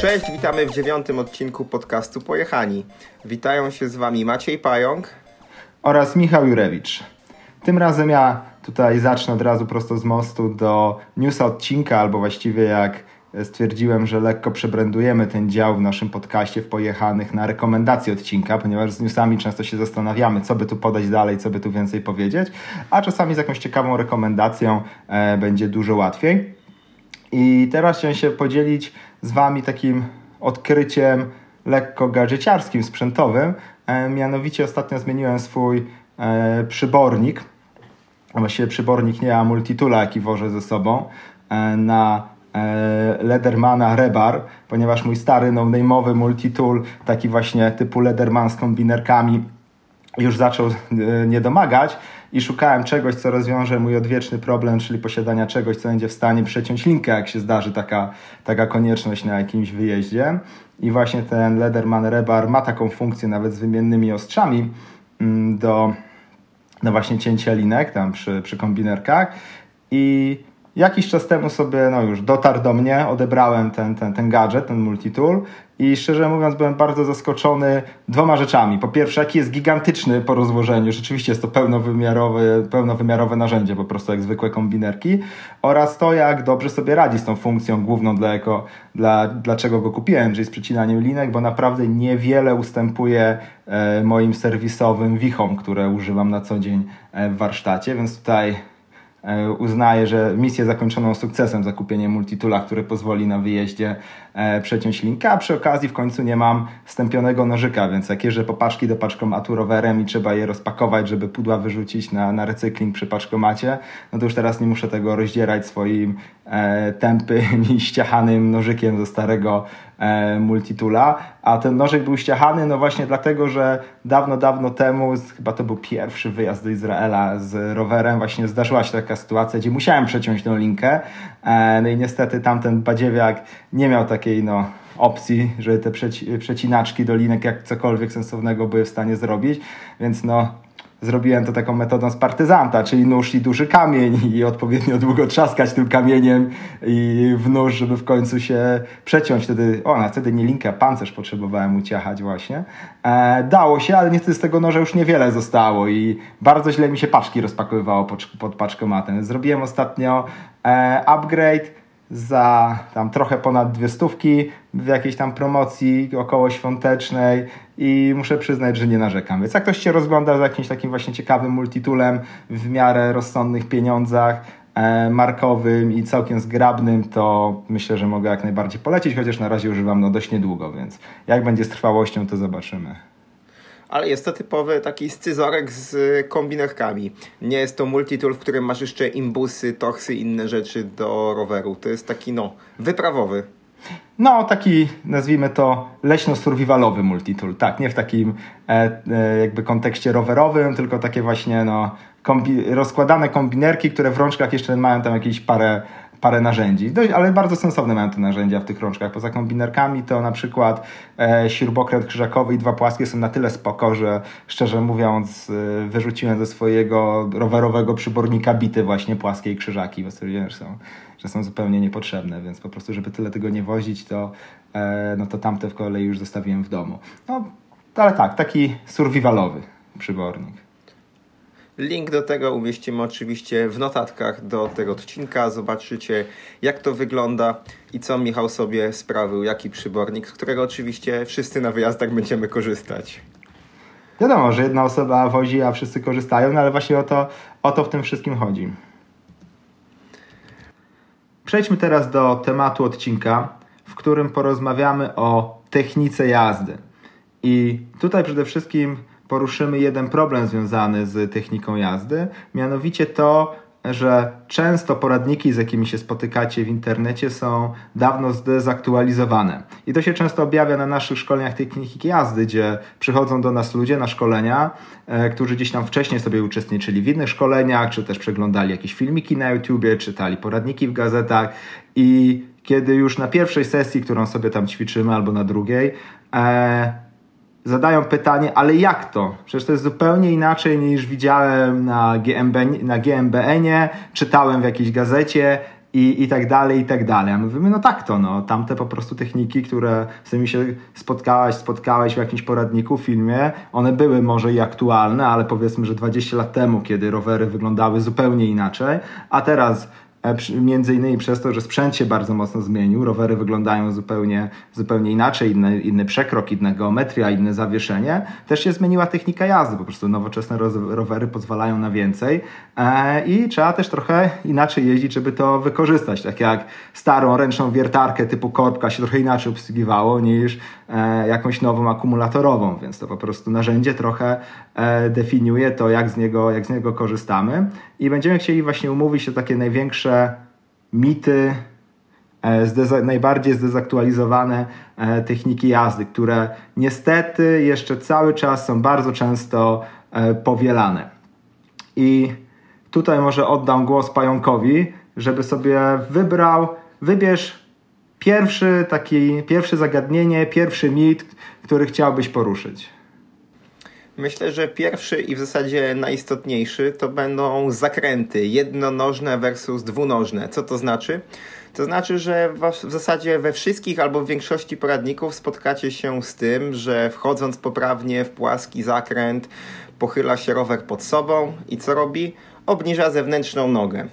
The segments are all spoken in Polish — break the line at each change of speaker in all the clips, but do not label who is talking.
Cześć, witamy w dziewiątym odcinku podcastu Pojechani. Witają się z Wami Maciej Pająk
oraz Michał Jurewicz. Tym razem ja tutaj zacznę od razu prosto z mostu do newsa odcinka, albo właściwie jak stwierdziłem, że lekko przebrandujemy ten dział w naszym podcaście w Pojechanych na rekomendacje odcinka, ponieważ z newsami często się zastanawiamy, co by tu podać dalej, co by tu więcej powiedzieć, a czasami z jakąś ciekawą rekomendacją e, będzie dużo łatwiej. I teraz chciałem się podzielić z Wami takim odkryciem lekko gadżeciarskim, sprzętowym. E, mianowicie ostatnio zmieniłem swój e, przybornik, właściwie przybornik nie, a multitula, jaki wożę ze sobą, e, na Ledermana Rebar, ponieważ mój stary no-name'owy multitool, taki właśnie typu Lederman z kombinerkami, już zaczął nie domagać i szukałem czegoś, co rozwiąże mój odwieczny problem, czyli posiadania czegoś, co będzie w stanie przeciąć linkę, jak się zdarzy taka, taka konieczność na jakimś wyjeździe. I właśnie ten Lederman Rebar ma taką funkcję nawet z wymiennymi ostrzami mm, do, do właśnie cięcia linek tam przy, przy kombinerkach. I jakiś czas temu sobie no już dotarł do mnie, odebrałem ten, ten, ten gadżet, ten multitool i szczerze mówiąc byłem bardzo zaskoczony dwoma rzeczami. Po pierwsze, jaki jest gigantyczny po rozłożeniu, rzeczywiście jest to pełnowymiarowe, pełnowymiarowe narzędzie, po prostu jak zwykłe kombinerki oraz to, jak dobrze sobie radzi z tą funkcją główną, dla, jako, dla, dlaczego go kupiłem, czyli z przecinaniem linek, bo naprawdę niewiele ustępuje e, moim serwisowym wichom, które używam na co dzień e, w warsztacie, więc tutaj uznaje, że misję zakończoną sukcesem zakupienie multitula, który pozwoli na wyjeździe e, przeciąć linkę, a przy okazji w końcu nie mam stępionego nożyka, więc jak jeżdżę po paczki do paczkomatu rowerem i trzeba je rozpakować, żeby pudła wyrzucić na, na recykling przy paczkomacie, no to już teraz nie muszę tego rozdzierać swoim e, tępym i ściachanym nożykiem ze starego e, multitula, a ten nożyk był ściachany no właśnie dlatego, że dawno, dawno temu, chyba to był pierwszy wyjazd do Izraela z rowerem, właśnie zdarzyła się taka sytuacja, gdzie musiałem przeciąć tą linkę, e, no i niestety tamten badziewiak nie miał takiej no opcji, żeby te przeci przecinaczki do linek jak cokolwiek sensownego były w stanie zrobić, więc no zrobiłem to taką metodą z partyzanta, czyli nóż i duży kamień i odpowiednio długo trzaskać tym kamieniem i w nóż, żeby w końcu się przeciąć. Wtedy, o, na wtedy nie linkę, pancerz potrzebowałem uciachać właśnie. E, dało się, ale niestety z tego noża już niewiele zostało i bardzo źle mi się paczki rozpakowywało pod, pod paczkomatem. Zrobiłem ostatnio e, upgrade, za tam trochę ponad dwie stówki w jakiejś tam promocji około świątecznej i muszę przyznać, że nie narzekam. Więc jak ktoś się rozgląda za jakimś takim właśnie ciekawym multitulem w miarę rozsądnych pieniądzach, e, markowym i całkiem zgrabnym, to myślę, że mogę jak najbardziej polecić, chociaż na razie używam no dość niedługo, więc jak będzie z trwałością, to zobaczymy
ale jest to typowy taki scyzorek z kombinerkami. Nie jest to multitool, w którym masz jeszcze imbusy, torsy inne rzeczy do roweru. To jest taki, no, wyprawowy.
No, taki nazwijmy to leśno-survivalowy multitool. Tak, nie w takim e, e, jakby kontekście rowerowym, tylko takie właśnie no, kombi rozkładane kombinerki, które w rączkach jeszcze mają tam jakieś parę parę narzędzi, Dość, ale bardzo sensowne mają te narzędzia w tych rączkach. Poza kombinerkami to na przykład e, śrubokręt krzyżakowy i dwa płaskie są na tyle spoko, że szczerze mówiąc e, wyrzuciłem ze swojego rowerowego przybornika bity właśnie płaskie i krzyżaki, bo stwierdziłem, że są, że są zupełnie niepotrzebne, więc po prostu, żeby tyle tego nie wozić, to, e, no to tamte w kolei już zostawiłem w domu. No, ale tak, taki survivalowy przybornik.
Link do tego umieścimy oczywiście w notatkach do tego odcinka. Zobaczycie, jak to wygląda i co Michał sobie sprawił, jaki przybornik, z którego oczywiście wszyscy na wyjazdach będziemy korzystać.
Wiadomo, że jedna osoba wozi, a wszyscy korzystają, no ale właśnie o to, o to w tym wszystkim chodzi. Przejdźmy teraz do tematu odcinka, w którym porozmawiamy o technice jazdy. I tutaj przede wszystkim poruszymy jeden problem związany z techniką jazdy, mianowicie to, że często poradniki, z jakimi się spotykacie w internecie, są dawno zdezaktualizowane. I to się często objawia na naszych szkoleniach techniki jazdy, gdzie przychodzą do nas ludzie na szkolenia, e, którzy gdzieś tam wcześniej sobie uczestniczyli w innych szkoleniach, czy też przeglądali jakieś filmiki na YouTubie, czytali poradniki w gazetach i kiedy już na pierwszej sesji, którą sobie tam ćwiczymy, albo na drugiej, e, zadają pytanie, ale jak to? Przecież to jest zupełnie inaczej niż widziałem na, GMB, na GMBN-ie, czytałem w jakiejś gazecie i, i tak dalej, i tak dalej. A my mówimy, no tak to, no, tamte po prostu techniki, które z którymi się spotkałaś, spotkałeś w jakimś poradniku, filmie, one były może i aktualne, ale powiedzmy, że 20 lat temu, kiedy rowery wyglądały zupełnie inaczej, a teraz między innymi przez to, że sprzęt się bardzo mocno zmienił, rowery wyglądają zupełnie, zupełnie inaczej, inny, inny przekrok, inna geometria, inne zawieszenie. Też się zmieniła technika jazdy, po prostu nowoczesne rowery pozwalają na więcej e, i trzeba też trochę inaczej jeździć, żeby to wykorzystać. Tak jak starą ręczną wiertarkę typu korbka się trochę inaczej obsługiwało niż e, jakąś nową akumulatorową, więc to po prostu narzędzie trochę definiuje to, jak z niego, jak z niego korzystamy i będziemy chcieli właśnie umówić się takie największe mity, e, zdeza najbardziej zdezaktualizowane e, techniki jazdy, które niestety jeszcze cały czas są bardzo często e, powielane. I tutaj może oddam głos pająkowi, żeby sobie wybrał, wybierz pierwszy taki, pierwsze zagadnienie, pierwszy mit, który chciałbyś poruszyć.
Myślę, że pierwszy i w zasadzie najistotniejszy to będą zakręty jednonożne versus dwunożne. Co to znaczy? To znaczy, że w zasadzie we wszystkich albo w większości poradników spotkacie się z tym, że wchodząc poprawnie w płaski zakręt, pochyla się rower pod sobą i co robi? Obniża zewnętrzną nogę.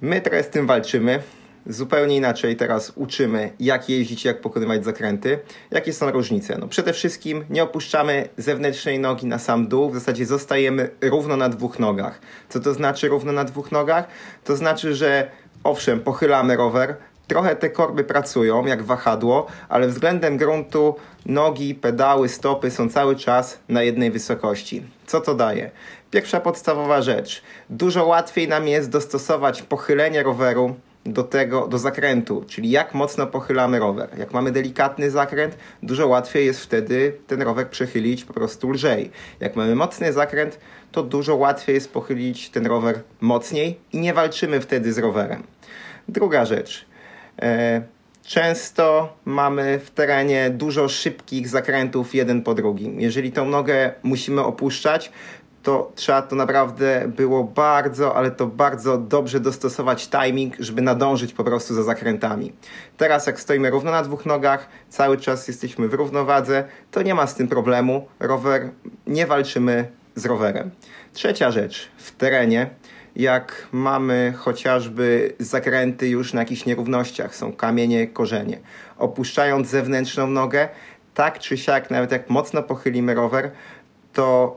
My teraz z tym walczymy zupełnie inaczej teraz uczymy, jak jeździć, jak pokonywać zakręty. Jakie są różnice? No przede wszystkim nie opuszczamy zewnętrznej nogi na sam dół, w zasadzie zostajemy równo na dwóch nogach. Co to znaczy równo na dwóch nogach? To znaczy, że owszem, pochylamy rower, trochę te korby pracują jak wahadło, ale względem gruntu nogi, pedały, stopy są cały czas na jednej wysokości. Co to daje? Pierwsza podstawowa rzecz. Dużo łatwiej nam jest dostosować pochylenie roweru do tego, do zakrętu, czyli jak mocno pochylamy rower. Jak mamy delikatny zakręt, dużo łatwiej jest wtedy ten rower przechylić po prostu lżej. Jak mamy mocny zakręt, to dużo łatwiej jest pochylić ten rower mocniej i nie walczymy wtedy z rowerem. Druga rzecz. E, często mamy w terenie dużo szybkich zakrętów jeden po drugim. Jeżeli tą nogę musimy opuszczać, to trzeba to naprawdę było bardzo, ale to bardzo dobrze dostosować timing, żeby nadążyć po prostu za zakrętami. Teraz jak stoimy równo na dwóch nogach, cały czas jesteśmy w równowadze, to nie ma z tym problemu. Rower, nie walczymy z rowerem. Trzecia rzecz, w terenie, jak mamy chociażby zakręty już na jakichś nierównościach, są kamienie, korzenie. Opuszczając zewnętrzną nogę, tak czy siak, nawet jak mocno pochylimy rower, to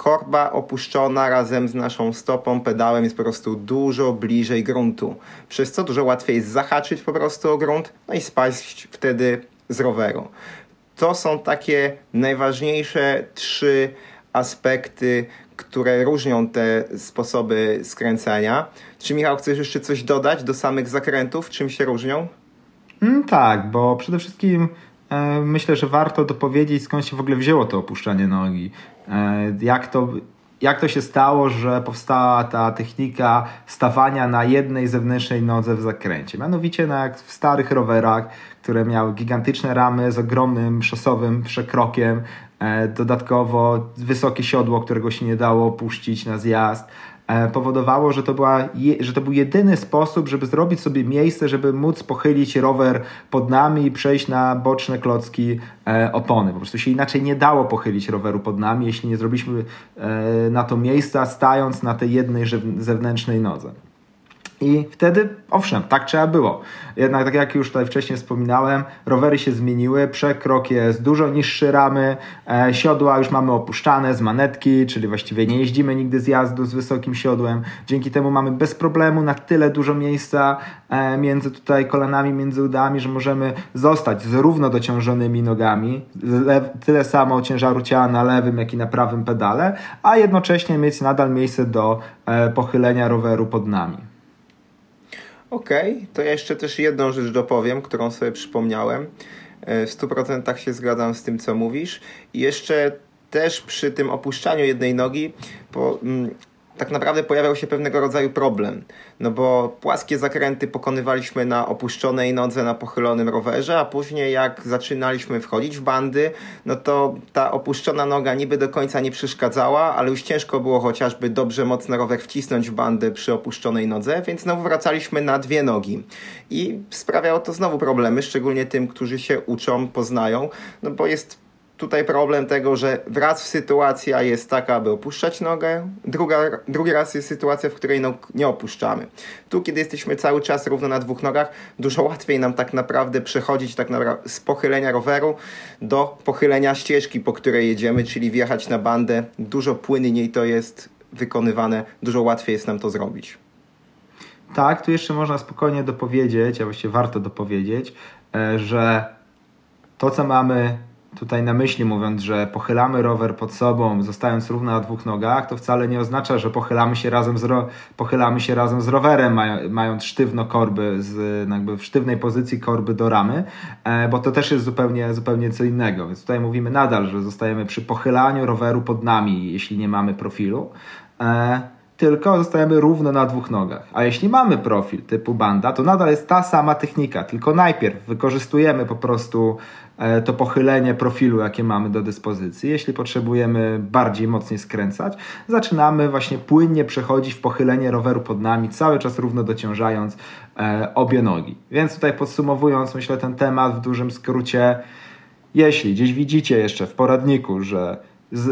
korba opuszczona razem z naszą stopą, pedałem jest po prostu dużo bliżej gruntu, przez co dużo łatwiej jest zahaczyć po prostu o grunt, no i spaść wtedy z roweru. To są takie najważniejsze trzy aspekty, które różnią te sposoby skręcania. Czy Michał, chcesz jeszcze coś dodać do samych zakrętów? Czym się różnią?
Mm, tak, bo przede wszystkim myślę, że warto dopowiedzieć, skąd się w ogóle wzięło to opuszczanie nogi. E, jak to, jak to się stało, że powstała ta technika stawania na jednej zewnętrznej nodze w zakręcie. Mianowicie na, jak w starych rowerach, które miały gigantyczne ramy z ogromnym szosowym przekrokiem, e, dodatkowo wysokie siodło, którego się nie dało opuścić na zjazd, E, powodowało, że to, była, że to był jedyny sposób, żeby zrobić sobie miejsce, żeby móc pochylić rower pod nami i przejść na boczne klocki e, opony. Po prostu się inaczej nie dało pochylić roweru pod nami, jeśli nie zrobiliśmy e, na to miejsca, stając na tej jednej zewnętrznej nodze. I wtedy, owszem, tak trzeba było. Jednak, tak jak już tutaj wcześniej wspominałem, rowery się zmieniły, przekrok jest dużo niższy ramy, e, siodła już mamy opuszczane z manetki, czyli właściwie nie jeździmy nigdy z jazdu z wysokim siodłem. Dzięki temu mamy bez problemu na tyle dużo miejsca e, między tutaj kolanami, między udami, że możemy zostać z równo dociążonymi nogami, tyle samo ciężaru ciała na lewym, jak i na prawym pedale, a jednocześnie mieć nadal miejsce do e, pochylenia roweru pod nami.
Okej, okay, to ja jeszcze też jedną rzecz dopowiem, którą sobie przypomniałem. E, w 100% się zgadzam z tym, co mówisz. I jeszcze też przy tym opuszczaniu jednej nogi, mm, tak naprawdę pojawiał się pewnego rodzaju problem. No bo płaskie zakręty pokonywaliśmy na opuszczonej nodze na pochylonym rowerze, a później jak zaczynaliśmy wchodzić w bandy, no to ta opuszczona noga niby do końca nie przeszkadzała, ale już ciężko było chociażby dobrze mocno rower wcisnąć w bandy przy opuszczonej nodze, więc znowu wracaliśmy na dwie nogi. I sprawiało to znowu problemy, szczególnie tym, którzy się uczą, poznają, no bo jest tutaj problem tego, że raz sytuacja jest taka, aby opuszczać nogę, druga, drugi raz jest sytuacja, w której nog nie opuszczamy. Tu, kiedy jesteśmy cały czas równo na dwóch nogach, dużo łatwiej nam tak naprawdę przechodzić tak naprawdę z pochylenia roweru do pochylenia ścieżki, po której jedziemy, czyli wjechać na bandę. Dużo płynniej to jest wykonywane, dużo łatwiej jest nam to zrobić.
Tak, tu jeszcze można spokojnie dopowiedzieć, a właściwie warto dopowiedzieć, e, że to, co mamy tutaj na myśli, mówiąc, że pochylamy rower pod sobą, zostając równo na dwóch nogach, to wcale nie oznacza, że pochylamy się razem z, ro- pochylamy się razem z rowerem, maj- mając sztywno korby, z, jakby w sztywnej pozycji korby do ramy, e, bo to też jest zupełnie, zupełnie co innego. Więc tutaj mówimy nadal, że zostajemy przy pochylaniu roweru pod nami, jeśli nie mamy profilu. E, tylko zostajemy równo na dwóch nogach. A jeśli mamy profil typu banda, to nadal jest ta sama technika, tylko najpierw wykorzystujemy po prostu to pochylenie profilu, jakie mamy do dyspozycji. Jeśli potrzebujemy bardziej mocniej skręcać, zaczynamy właśnie płynnie przechodzić w pochylenie roweru pod nami, cały czas równo dociążając e, obie nogi. Więc tutaj podsumowując, myślę ten temat w dużym skrócie, jeśli gdzieś widzicie jeszcze w poradniku, że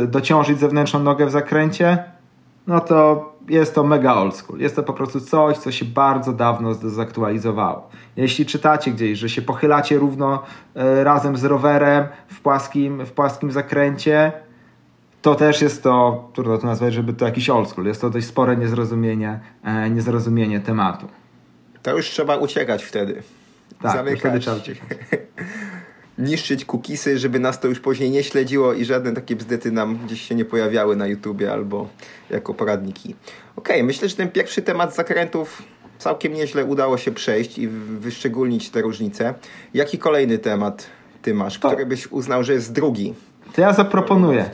dociążyć zewnętrzną nogę w zakręcie, no to jest to mega old school. Jest to po prostu coś, co się bardzo dawno zdezaktualizowało. Jeśli czytacie gdzieś, że się pochylacie równo e, razem z rowerem w płaskim, w płaskim zakręcie, to też jest to, trudno to nazwać, żeby to jakiś old school. Jest to dość spore niezrozumienie, e, niezrozumienie tematu.
To już trzeba uciekać wtedy.
Tak,
Zamykać.
wtedy trzeba uciekać.
niszczyć cookiesy, żeby nas to już później nie śledziło i żadne takie bzdety nam gdzieś się nie pojawiały na YouTubie albo jako poradniki. Ok, myślę, że ten pierwszy temat zakrętów całkiem nieźle udało się przejść i wyszczególnić te różnice. Jaki kolejny temat ty masz,
To-
który byś uznał, że jest drugi?
To ja zaproponuję.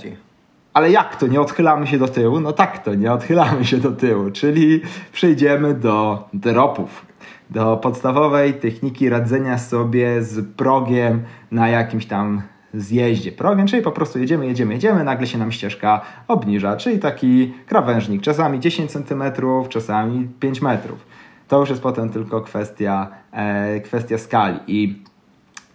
Ale jak to? Nie odchylamy się do tyłu? No tak to, nie odchylamy się do tyłu. Czyli przejdziemy do dropów. Do podstawowej techniki radzenia sobie z progiem na jakimś tam zjeździe. Progiem, czyli po prostu jedziemy, jedziemy, jedziemy, nagle się nam ścieżka obniża, czyli taki krawężnik. Czasami 10 cm, czasami 5 metrów. To już jest potem tylko kwestia, e, kwestia skali. I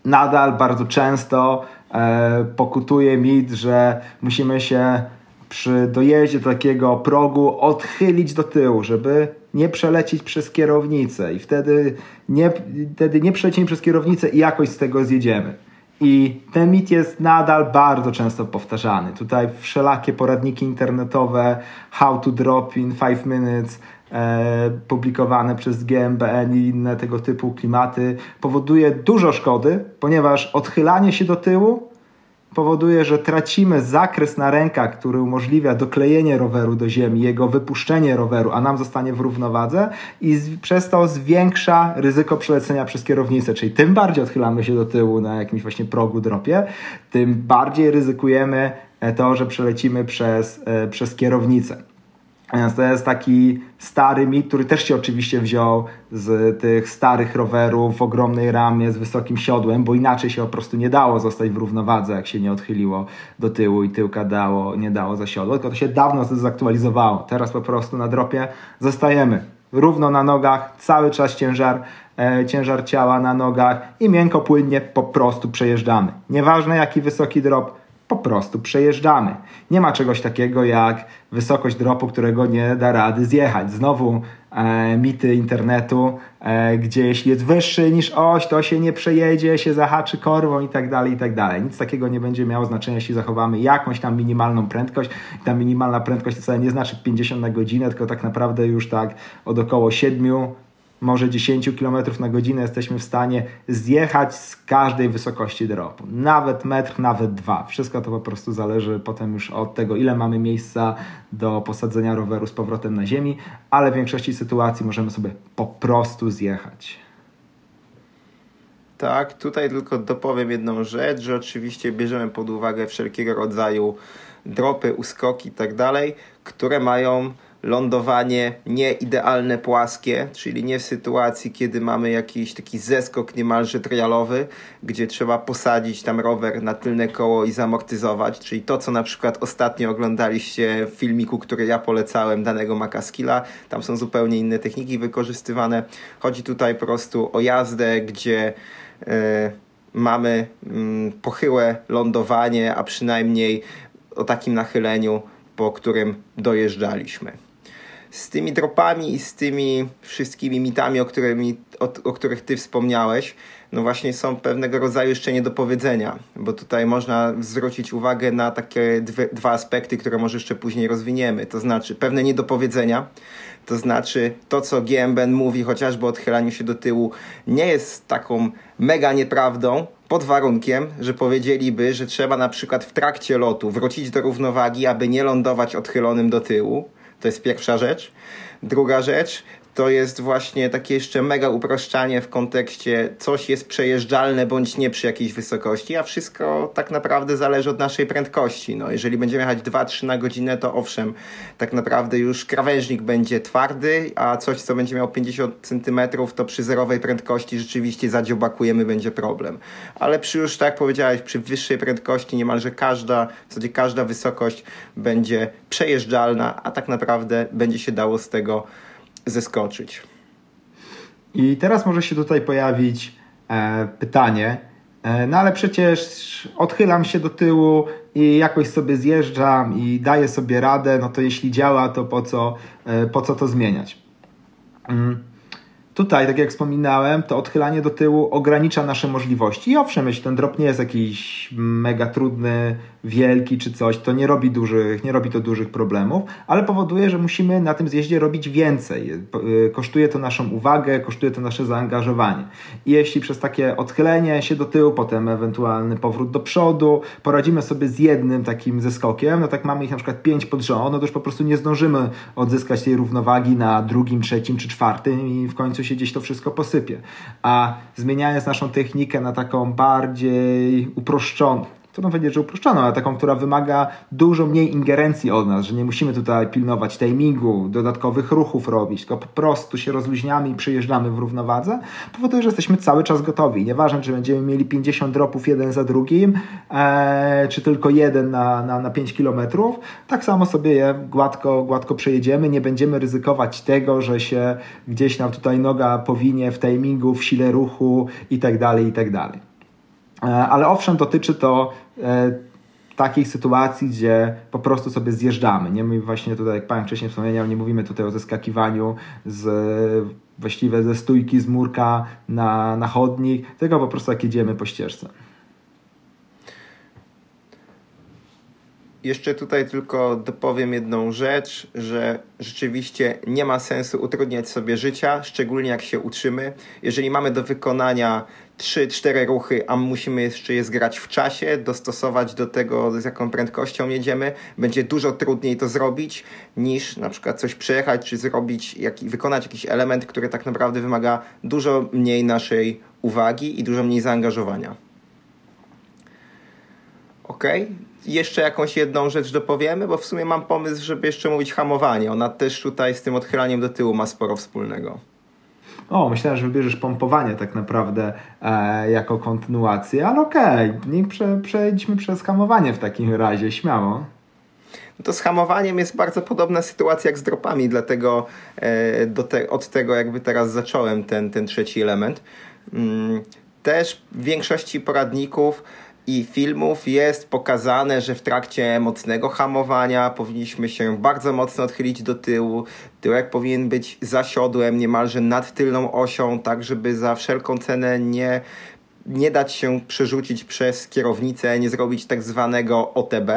nadal bardzo często e, pokutuje mit, że musimy się przy dojeździe do takiego progu odchylić do tyłu, żeby nie przelecieć przez kierownicę i wtedy nie, wtedy nie przelecimy przez kierownicę i jakoś z tego zjedziemy. I ten mit jest nadal bardzo często powtarzany. Tutaj wszelakie poradniki internetowe, how to drop in 5 minutes, e, publikowane przez GMBN i inne tego typu klimaty, powoduje dużo szkody, ponieważ odchylanie się do tyłu powoduje, że tracimy zakres na rękach, który umożliwia doklejenie roweru do ziemi, jego wypuszczenie roweru, a nam zostanie w równowadze i z, przez to zwiększa ryzyko przelecenia przez kierownicę, czyli tym bardziej odchylamy się do tyłu na jakimś właśnie progu dropie, tym bardziej ryzykujemy to, że przelecimy przez, e, przez kierownicę. Więc to jest taki stary mit, który też się oczywiście wziął z tych starych rowerów w ogromnej ramie z wysokim siodłem, bo inaczej się po prostu nie dało zostać w równowadze, jak się nie odchyliło do tyłu i tyłka dało, nie dało za siodło, tylko to się dawno zdezaktualizowało. Teraz po prostu na dropie zostajemy równo na nogach, cały czas ciężar, e, ciężar ciała na nogach i miękko, płynnie po prostu przejeżdżamy. Nieważne jaki wysoki drop, po prostu przejeżdżamy. Nie ma czegoś takiego jak wysokość dropu, którego nie da rady zjechać. Znowu e, mity internetu, e, gdzie jeśli jest wyższy niż oś, to się nie przejedzie, się zahaczy korwą i tak dalej, i tak dalej. Nic takiego nie będzie miało znaczenia, jeśli zachowamy jakąś tam minimalną prędkość. I ta minimalna prędkość wcale nie znaczy 50 na godzinę, tylko tak naprawdę już tak od około 7 może 10 km na godzinę jesteśmy w stanie zjechać z każdej wysokości dropu. Nawet metr, nawet dwa. Wszystko to po prostu zależy potem już od tego, ile mamy miejsca do posadzenia roweru z powrotem na ziemi, ale w większości sytuacji możemy sobie po prostu zjechać.
Tak, tutaj tylko dopowiem jedną rzecz, że oczywiście bierzemy pod uwagę wszelkiego rodzaju dropy, uskoki i tak które mają lądowanie nie idealne płaskie, czyli nie w sytuacji, kiedy mamy jakiś taki zeskok niemalże trialowy, gdzie trzeba posadzić tam rower na tylne koło i zamortyzować, czyli to, co na przykład ostatnio oglądaliście w filmiku, który ja polecałem, danego Makaskilla. Tam są zupełnie inne techniki wykorzystywane. Chodzi tutaj po prostu o jazdę, gdzie yy, mamy yy, pochyłe lądowanie, a przynajmniej o takim nachyleniu, po którym dojeżdżaliśmy z tymi dropami i z tymi wszystkimi mitami, o, którymi, o, o których ty wspomniałeś, no właśnie są pewnego rodzaju jeszcze niedopowiedzenia, bo tutaj można zwrócić uwagę na takie dwie, dwa aspekty, które może jeszcze później rozwiniemy. To znaczy pewne niedopowiedzenia, to znaczy to, co GMBN mówi chociażby o odchylaniu się do tyłu, nie jest taką mega nieprawdą, pod warunkiem, że powiedzieliby, że trzeba na przykład w trakcie lotu wrócić do równowagi, aby nie lądować odchylonym do tyłu. To jest pierwsza rzecz. Druga rzecz to jest właśnie takie jeszcze mega uproszczanie w kontekście coś jest przejeżdżalne bądź nie przy jakiejś wysokości, a wszystko tak naprawdę zależy od naszej prędkości. No, jeżeli będziemy jechać 2-3 na godzinę, to owszem, tak naprawdę już krawężnik będzie twardy, a coś, co będzie miał 50 cm, to przy zerowej prędkości rzeczywiście zadziobakujemy, będzie problem. Ale przy już, tak jak powiedziałeś, przy wyższej prędkości niemalże każda, w zasadzie każda wysokość będzie przejeżdżalna, a tak naprawdę będzie się dało z tego zeskoczyć.
I teraz może się tutaj pojawić e, pytanie, e, no ale przecież odchylam się do tyłu i jakoś sobie zjeżdżam i daję sobie radę, no to jeśli działa, to po co, e, po co to zmieniać? Mm. Tutaj, tak jak wspominałem, to odchylanie do tyłu ogranicza nasze możliwości. I owszem, jeśli ten drop nie jest jakiś mega trudny, wielki czy coś, to nie robi, dużych, nie robi to dużych problemów, ale powoduje, że musimy na tym zjeździe robić więcej. Kosztuje to naszą uwagę, kosztuje to nasze zaangażowanie. I jeśli przez takie odchylenie się do tyłu, potem ewentualny powrót do przodu, poradzimy sobie z jednym takim zeskokiem, no tak mamy ich na przykład pięć pod rząd, no to już po prostu nie zdążymy odzyskać tej równowagi na drugim, trzecim czy czwartym i w końcu gdzieś to wszystko posypie. A zmieniając naszą technikę na taką bardziej uproszczoną, trudno powiedzieć, że uproszczoną, ale taką, która wymaga dużo mniej ingerencji od nas, że nie musimy tutaj pilnować timingu, dodatkowych ruchów robić, tylko po prostu się rozluźniamy i przyjeżdżamy w równowadze, powoduje, że jesteśmy cały czas gotowi. Nieważne, czy będziemy mieli 50 dropów jeden za drugim, e, czy tylko jeden na, na, na 5 kilometrów, tak samo sobie je gładko, gładko przejedziemy, nie będziemy ryzykować tego, że się gdzieś nam tutaj noga powinie w timingu, w sile ruchu i tak dalej, i tak dalej. E, ale owszem, dotyczy to e, takich sytuacji, gdzie po prostu sobie zjeżdżamy. Nie my właśnie tutaj, jak Pan wcześniej wspomniał, nie mówimy tutaj o zeskakiwaniu z właściwie ze stójki z murka na, na chodnik, tylko po prostu jak jedziemy po ścieżce.
Jeszcze tutaj tylko dopowiem jedną rzecz, że rzeczywiście nie ma sensu utrudniać sobie życia, szczególnie jak się uczymy. Jeżeli mamy do wykonania 3-4 ruchy, a musimy jeszcze je zgrać w czasie, dostosować do tego, z jaką prędkością jedziemy, będzie dużo trudniej to zrobić, niż na przykład coś przejechać, czy zrobić, jak, wykonać jakiś element, który tak naprawdę wymaga dużo mniej naszej uwagi i dużo mniej zaangażowania. Ok? Jeszcze jakąś jedną rzecz dopowiemy, bo w sumie mam pomysł, żeby jeszcze mówić hamowanie. Ona też tutaj z tym odchylaniem do tyłu ma sporo wspólnego.
O, myślałem, że wybierzesz pompowanie tak naprawdę e, jako kontynuację, ale okej, okay. niech prze, przejdźmy przez hamowanie w takim razie, śmiało.
No to z hamowaniem jest bardzo podobna sytuacja jak z dropami, dlatego e, te, od tego jakby teraz zacząłem ten, ten trzeci element. Mm, też w większości poradników i filmów jest pokazane, że w trakcie mocnego hamowania powinniśmy się bardzo mocno odchylić do tyłu. Tyłek powinien być za siodłem, niemalże nad tylną osią, tak żeby za wszelką cenę nie, nie dać się przerzucić przez kierownicę, nie zrobić tak zwanego OTB.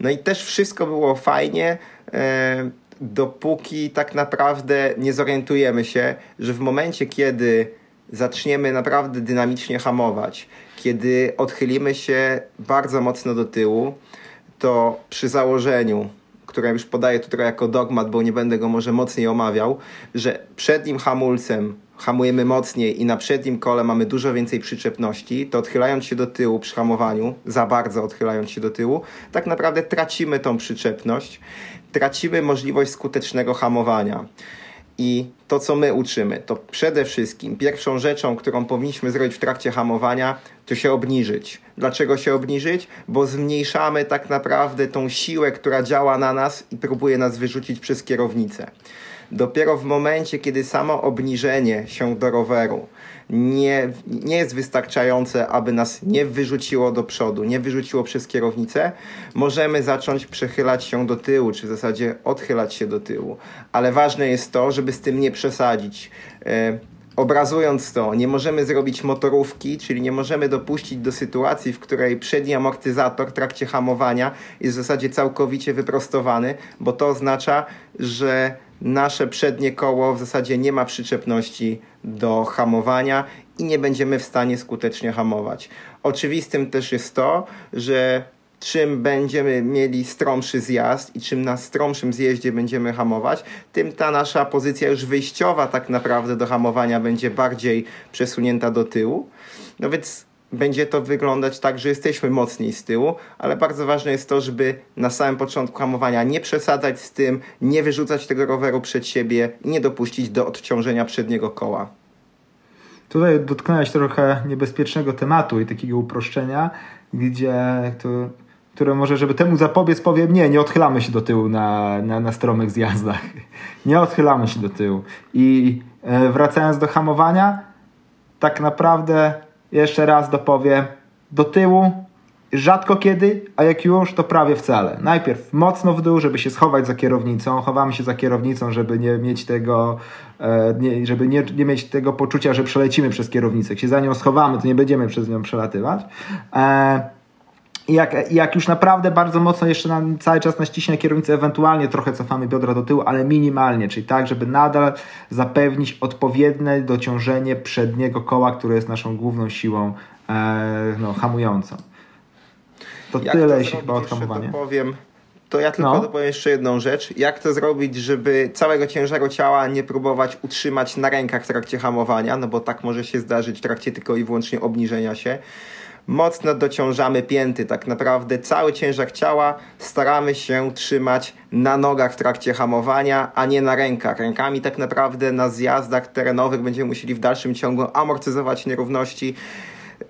No i też wszystko było fajnie. E, dopóki tak naprawdę nie zorientujemy się, że w momencie, kiedy zaczniemy naprawdę dynamicznie hamować, kiedy odchylimy się bardzo mocno do tyłu, to przy założeniu, które już podaję tutaj jako dogmat, bo nie będę go może mocniej omawiał, że przednim hamulcem hamujemy mocniej i na przednim kole mamy dużo więcej przyczepności, to odchylając się do tyłu przy hamowaniu, za bardzo odchylając się do tyłu, tak naprawdę tracimy tą przyczepność tracimy możliwość skutecznego hamowania. I to, co my uczymy, to przede wszystkim pierwszą rzeczą, którą powinniśmy zrobić w trakcie hamowania, to się obniżyć. Dlaczego się obniżyć? Bo zmniejszamy tak naprawdę tą siłę, która działa na nas i próbuje nas wyrzucić przez kierownicę. Dopiero w momencie, kiedy samo obniżenie się do roweru nie, nie jest wystarczające, aby nas nie wyrzuciło do przodu, nie wyrzuciło przez kierownicę, możemy zacząć przechylać się do tyłu, czy w zasadzie odchylać się do tyłu. Ale ważne jest to, żeby z tym nie przesadzić. E, Obrazując to, nie możemy zrobić motorówki, czyli nie możemy dopuścić do sytuacji, w której przedni amortyzator w trakcie hamowania jest w zasadzie całkowicie wyprostowany, bo to oznacza, że nasze przednie koło w zasadzie nie ma przyczepności do hamowania i nie będziemy w stanie skutecznie hamować. Oczywistym też jest to, że czym będziemy mieli stromszy zjazd i czym na stromszym zjeździe będziemy hamować, tym ta nasza pozycja już wyjściowa tak naprawdę do hamowania będzie bardziej przesunięta do tyłu. No więc będzie to wyglądać tak, że jesteśmy mocniej z tyłu, ale bardzo ważne jest to, żeby na samym początku hamowania nie przesadzać z tym, nie wyrzucać tego roweru przed siebie i nie dopuścić do odciążenia przedniego koła.
Tutaj dotknąłeś trochę niebezpiecznego tematu i takiego uproszczenia, gdzie to, które może, żeby temu zapobiec, powiem nie, nie odchylamy się do tyłu na, na, na stromych zjazdach. Nie odchylamy się do tyłu. I e, wracając do hamowania, tak naprawdę jeszcze raz dopowiem, do tyłu rzadko kiedy, a jak już, to prawie wcale. Najpierw mocno w dół, żeby się schować za kierownicą. Chowamy się za kierownicą, żeby nie mieć tego, e, nie, żeby nie, nie mieć tego poczucia, że przelecimy przez kierownicę. Jak się za nią schowamy, to nie będziemy przez nią przelatywać. E, jak, jak już naprawdę bardzo mocno jeszcze cały czas naściśnie kierownicę, ewentualnie trochę cofamy biodra do tyłu, ale minimalnie, czyli tak, żeby nadal zapewnić odpowiednie dociążenie przedniego koła, które jest naszą główną siłą e, no, hamującą. To
Jak
tyle,
to
jeśli chyba o
zrobić, jeszcze
hamowanie.
Dopowiem, to ja tylko
No.
dopowiem jeszcze jedną rzecz. Jak to zrobić, żeby całego ciężaru ciała nie próbować utrzymać na rękach w trakcie hamowania, no bo tak może się zdarzyć w trakcie tylko i wyłącznie obniżenia się. Mocno dociążamy pięty, tak naprawdę cały ciężar ciała staramy się trzymać na nogach w trakcie hamowania, a nie na rękach. Rękami tak naprawdę na zjazdach terenowych będziemy musieli w dalszym ciągu amortyzować nierówności.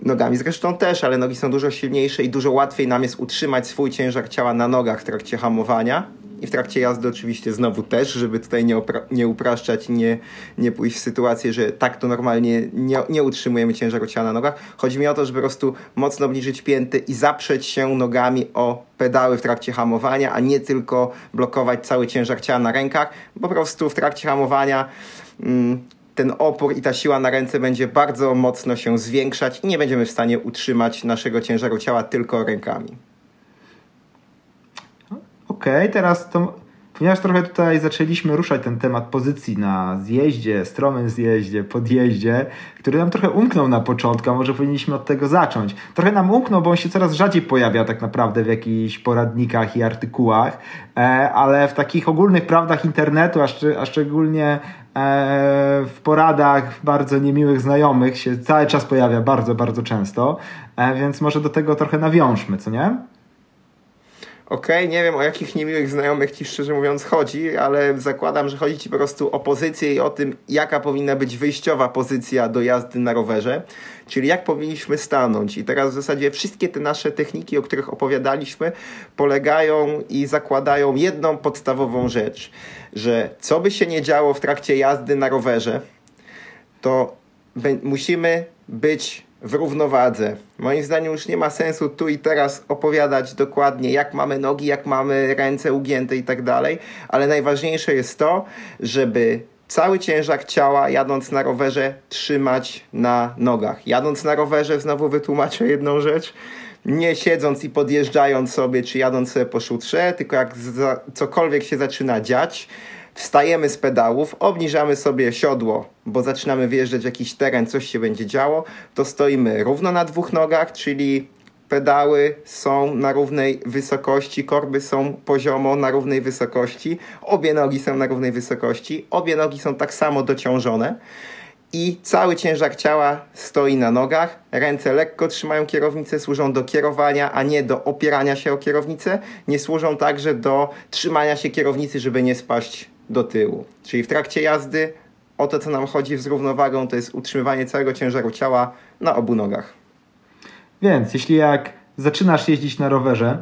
Nogami zresztą też, ale nogi są dużo silniejsze i dużo łatwiej nam jest utrzymać swój ciężar ciała na nogach w trakcie hamowania. I w trakcie jazdy oczywiście znowu też, żeby tutaj nie, opra- nie upraszczać nie, nie pójść w sytuację, że tak to normalnie nie, nie utrzymujemy ciężaru ciała na nogach. Chodzi mi o to, żeby po prostu mocno obniżyć pięty i zaprzeć się nogami o pedały w trakcie hamowania, a nie tylko blokować cały ciężar ciała na rękach. Po prostu w trakcie hamowania mm, ten opór i ta siła na ręce będzie bardzo mocno się zwiększać i nie będziemy w stanie utrzymać naszego ciężaru ciała tylko rękami.
Okej, teraz to, ponieważ trochę tutaj zaczęliśmy ruszać ten temat pozycji na zjeździe, stromym zjeździe, podjeździe, który nam trochę umknął na początku, a może powinniśmy od tego zacząć. Trochę nam umknął, bo on się coraz rzadziej pojawia tak naprawdę w jakichś poradnikach i artykułach, e, ale w takich ogólnych prawdach internetu, a szczególnie e, w poradach bardzo niemiłych znajomych się cały czas pojawia bardzo, bardzo często, e, więc może do tego trochę nawiążmy, co nie?
Okej, nie wiem o jakich niemiłych znajomych ci szczerze mówiąc chodzi, ale zakładam, że chodzi ci po prostu o pozycję i o tym, jaka powinna być wyjściowa pozycja do jazdy na rowerze, czyli jak powinniśmy stanąć. I teraz w zasadzie wszystkie te nasze techniki, o których opowiadaliśmy, polegają i zakładają jedną podstawową rzecz, że co by się nie działo w trakcie jazdy na rowerze, to musimy być w równowadze. Moim zdaniem już nie ma sensu tu i teraz opowiadać dokładnie, jak mamy nogi, jak mamy ręce ugięte i tak dalej, ale najważniejsze jest to, żeby cały ciężar ciała jadąc na rowerze trzymać na nogach. Jadąc na rowerze, znowu wytłumaczę jedną rzecz, nie siedząc i podjeżdżając sobie, czy jadąc sobie po szutrze, tylko jak cokolwiek się zaczyna dziać, wstajemy z pedałów, obniżamy sobie siodło, bo zaczynamy wjeżdżać w jakiś teren, coś się będzie działo, to stoimy równo na dwóch nogach, czyli pedały są na równej wysokości, korby są poziomo na równej wysokości, obie nogi są na równej wysokości, obie nogi są tak samo dociążone i cały ciężar ciała stoi na nogach. Ręce lekko trzymają kierownicę, służą do kierowania, a nie do opierania się o kierownicę. Nie służą także do trzymania się kierownicy, żeby nie spaść do tyłu. Czyli w trakcie jazdy o to, co nam chodzi z równowagą, to jest utrzymywanie całego ciężaru ciała na obu nogach.
Więc jeśli jak zaczynasz jeździć na rowerze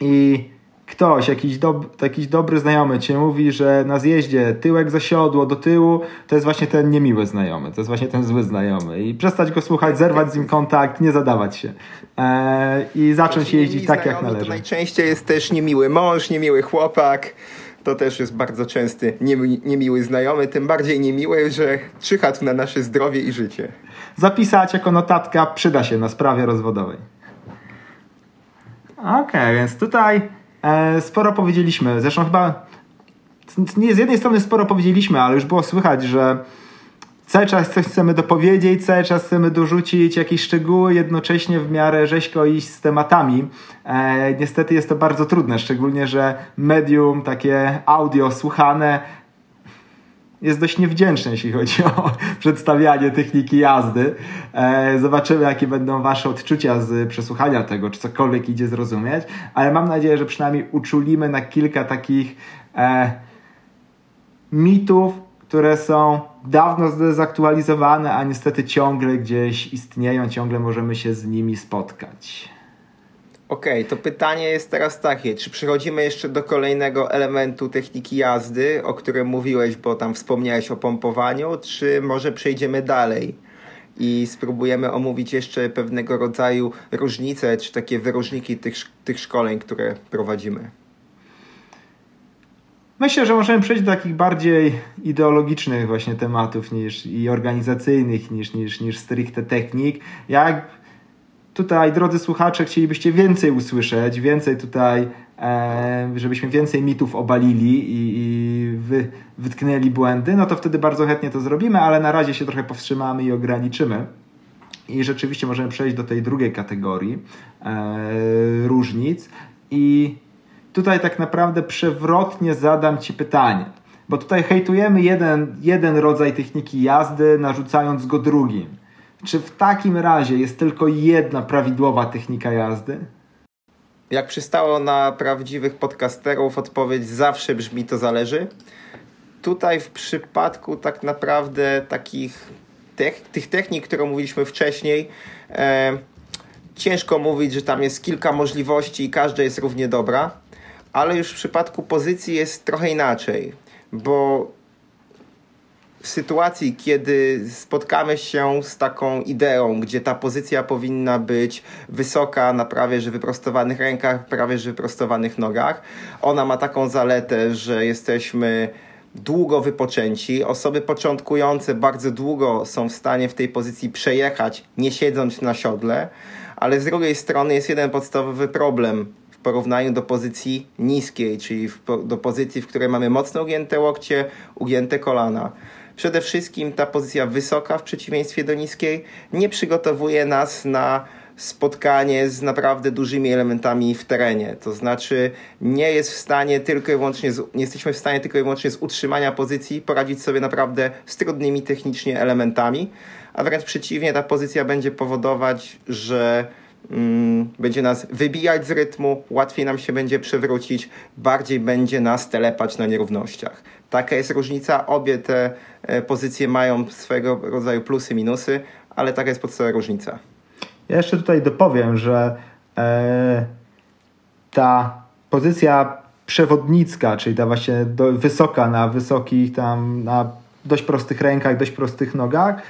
i ktoś, jakiś, dob jakiś dobry znajomy cię mówi, że na zjeździe tyłek za siodło do tyłu, to jest właśnie ten niemiły znajomy, to jest właśnie ten zły znajomy. I przestać go słuchać, zerwać z nim kontakt, nie zadawać się. Eee, I zacząć jeździć tak, jak należy. To
najczęściej jest też niemiły mąż, niemiły chłopak. To też jest bardzo częsty niemiły znajomy, tym bardziej niemiły, że czyhacz na nasze zdrowie i życie.
Zapisać jako notatka przyda się na sprawie rozwodowej. Okej, okay, więc tutaj e, sporo powiedzieliśmy. Zresztą chyba nie z jednej strony sporo powiedzieliśmy, ale już było słychać, że cały czas coś chcemy dopowiedzieć, cały czas chcemy dorzucić jakieś szczegóły, jednocześnie w miarę rzeźko iść z tematami. E, niestety jest to bardzo trudne, szczególnie, że medium takie audio słuchane jest dość niewdzięczny, jeśli chodzi o przedstawianie techniki jazdy. E, zobaczymy, jakie będą Wasze odczucia z przesłuchania tego, czy cokolwiek idzie zrozumieć, ale mam nadzieję, że przynajmniej uczulimy na kilka takich e, mitów, które są dawno zdezaktualizowane, a niestety ciągle gdzieś istnieją, ciągle możemy się z nimi spotkać.
Okej, okay, to pytanie jest teraz takie, czy przechodzimy jeszcze do kolejnego elementu techniki jazdy, o którym mówiłeś, bo tam wspomniałeś o pompowaniu, czy może przejdziemy dalej i spróbujemy omówić jeszcze pewnego rodzaju różnice, czy takie wyróżniki tych, tych szkoleń, które prowadzimy?
Myślę, że możemy przejść do takich bardziej ideologicznych właśnie tematów niż i organizacyjnych niż, niż, niż stricte technik. Jak tutaj, drodzy słuchacze, chcielibyście więcej usłyszeć, więcej tutaj, e, żebyśmy więcej mitów obalili i, i wy, wytknęli błędy, no to wtedy bardzo chętnie to zrobimy, ale na razie się trochę powstrzymamy i ograniczymy. I rzeczywiście możemy przejść do tej drugiej kategorii e, różnic. I tutaj tak naprawdę przewrotnie zadam Ci pytanie. Bo tutaj hejtujemy jeden, jeden rodzaj techniki jazdy, narzucając go drugim. Czy w takim razie jest tylko jedna prawidłowa technika jazdy?
Jak przystało na prawdziwych podcasterów, odpowiedź zawsze brzmi to zależy. Tutaj w przypadku tak naprawdę takich tych technik, które mówiliśmy wcześniej, e, ciężko mówić, że tam jest kilka możliwości i każda jest równie dobra, ale już w przypadku pozycji jest trochę inaczej, bo w sytuacji, kiedy spotkamy się z taką ideą, gdzie ta pozycja powinna być wysoka na prawie że wyprostowanych rękach, prawie że wyprostowanych nogach, ona ma taką zaletę, że jesteśmy długo wypoczęci. Osoby początkujące bardzo długo są w stanie w tej pozycji przejechać, nie siedząc na siodle, ale z drugiej strony jest jeden podstawowy problem porównaniu do pozycji niskiej, czyli w, do pozycji, w której mamy mocno ugięte łokcie, ugięte kolana. Przede wszystkim ta pozycja wysoka w przeciwieństwie do niskiej nie przygotowuje nas na spotkanie z naprawdę dużymi elementami w terenie. To znaczy nie jest w stanie tylko i wyłącznie, z, nie jesteśmy w stanie tylko i wyłącznie z utrzymania pozycji poradzić sobie naprawdę z trudnymi technicznie elementami, a wręcz przeciwnie, ta pozycja będzie powodować, że będzie nas wybijać z rytmu, łatwiej nam się będzie przewrócić, bardziej będzie nas telepać na nierównościach. Taka jest różnica. Obie te e, pozycje mają swego rodzaju plusy, minusy, ale taka jest podstawowa różnica.
Ja jeszcze tutaj dopowiem, że e, ta pozycja przewodnicka, czyli ta właśnie do, wysoka na wysokich tam, na dość prostych rękach, dość prostych nogach,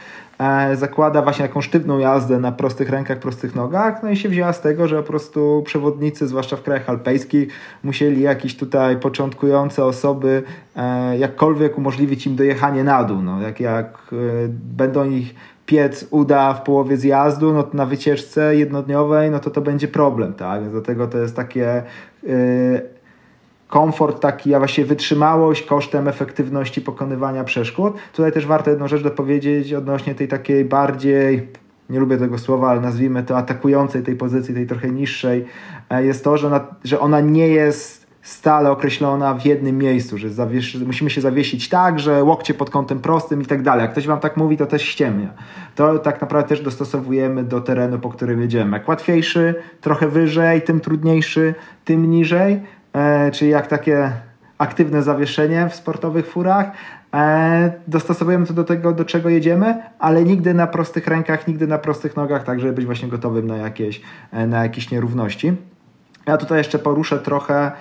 zakłada właśnie jakąś sztywną jazdę na prostych rękach, prostych nogach, no i się wzięła z tego, że po prostu przewodnicy, zwłaszcza w krajach alpejskich, musieli jakieś tutaj początkujące osoby e, jakkolwiek umożliwić im dojechanie na dół. No, jak, jak e, będą ich piec uda w połowie zjazdu, no to na wycieczce jednodniowej, no to to będzie problem, tak? Dlatego to jest takie komfort taki, a właściwie wytrzymałość kosztem efektywności pokonywania przeszkód. Tutaj też warto jedną rzecz dopowiedzieć odnośnie tej takiej bardziej nie lubię tego słowa, ale nazwijmy to atakującej tej pozycji, tej trochę niższej, e, jest to, że ona, że ona nie jest stale określona w jednym miejscu, że zawiesz, musimy się zawiesić tak, że łokcie pod kątem prostym i tak dalej. Jak ktoś wam tak mówi, to też ściemnia. To tak naprawdę też dostosowujemy do terenu, po którym jedziemy. Jak łatwiejszy, trochę wyżej, tym trudniejszy, tym niżej, czyli jak takie aktywne zawieszenie w sportowych furach. E, dostosowujemy to do tego, do czego jedziemy, ale nigdy na prostych rękach, nigdy na prostych nogach, tak żeby być właśnie gotowym na jakieś, e, na jakieś nierówności. Ja tutaj jeszcze poruszę trochę e,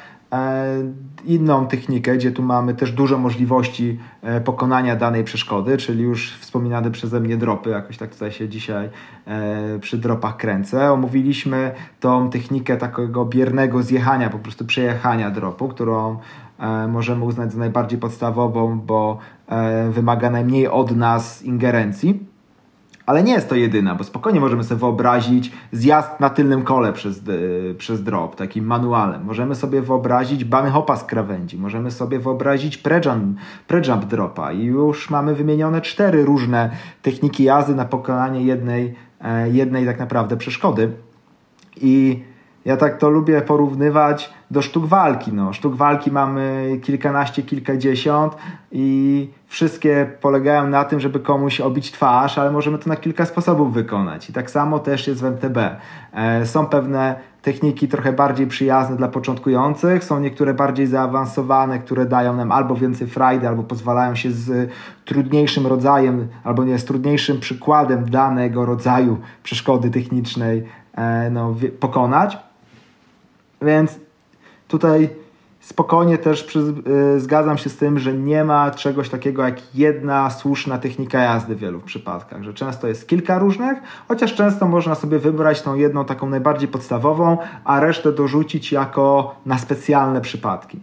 inną technikę, gdzie tu mamy też dużo możliwości e, pokonania danej przeszkody, czyli już wspominane przeze mnie dropy, jakoś tak tutaj się dzisiaj e, przy dropach kręcę. Omówiliśmy tą technikę takiego biernego zjechania, po prostu przejechania dropu, którą możemy uznać za najbardziej podstawową, bo wymaga najmniej od nas ingerencji. Ale nie jest to jedyna, bo spokojnie możemy sobie wyobrazić zjazd na tylnym kole przez, yy, przez drop, takim manualem. Możemy sobie wyobrazić bunny hopa z krawędzi. Możemy sobie wyobrazić pre-jump, pre-jump dropa. I już mamy wymienione cztery różne techniki jazdy na pokonanie jednej, e, jednej tak naprawdę przeszkody. I ja tak to lubię porównywać do sztuk walki. No, sztuk walki mamy kilkanaście, kilkadziesiąt i wszystkie polegają na tym, żeby komuś obić twarz, ale możemy to na kilka sposobów wykonać. I tak samo też jest w MTB. E, są pewne techniki trochę bardziej przyjazne dla początkujących, są niektóre bardziej zaawansowane, które dają nam albo więcej frajdy, albo pozwalają się z trudniejszym rodzajem, albo nie z trudniejszym przykładem danego rodzaju przeszkody technicznej e, no, pokonać. Więc tutaj spokojnie też przy, y, zgadzam się z tym, że nie ma czegoś takiego jak jedna słuszna technika jazdy w wielu przypadkach, że często jest kilka różnych, chociaż często można sobie wybrać tą jedną taką najbardziej podstawową, a resztę dorzucić jako na specjalne przypadki.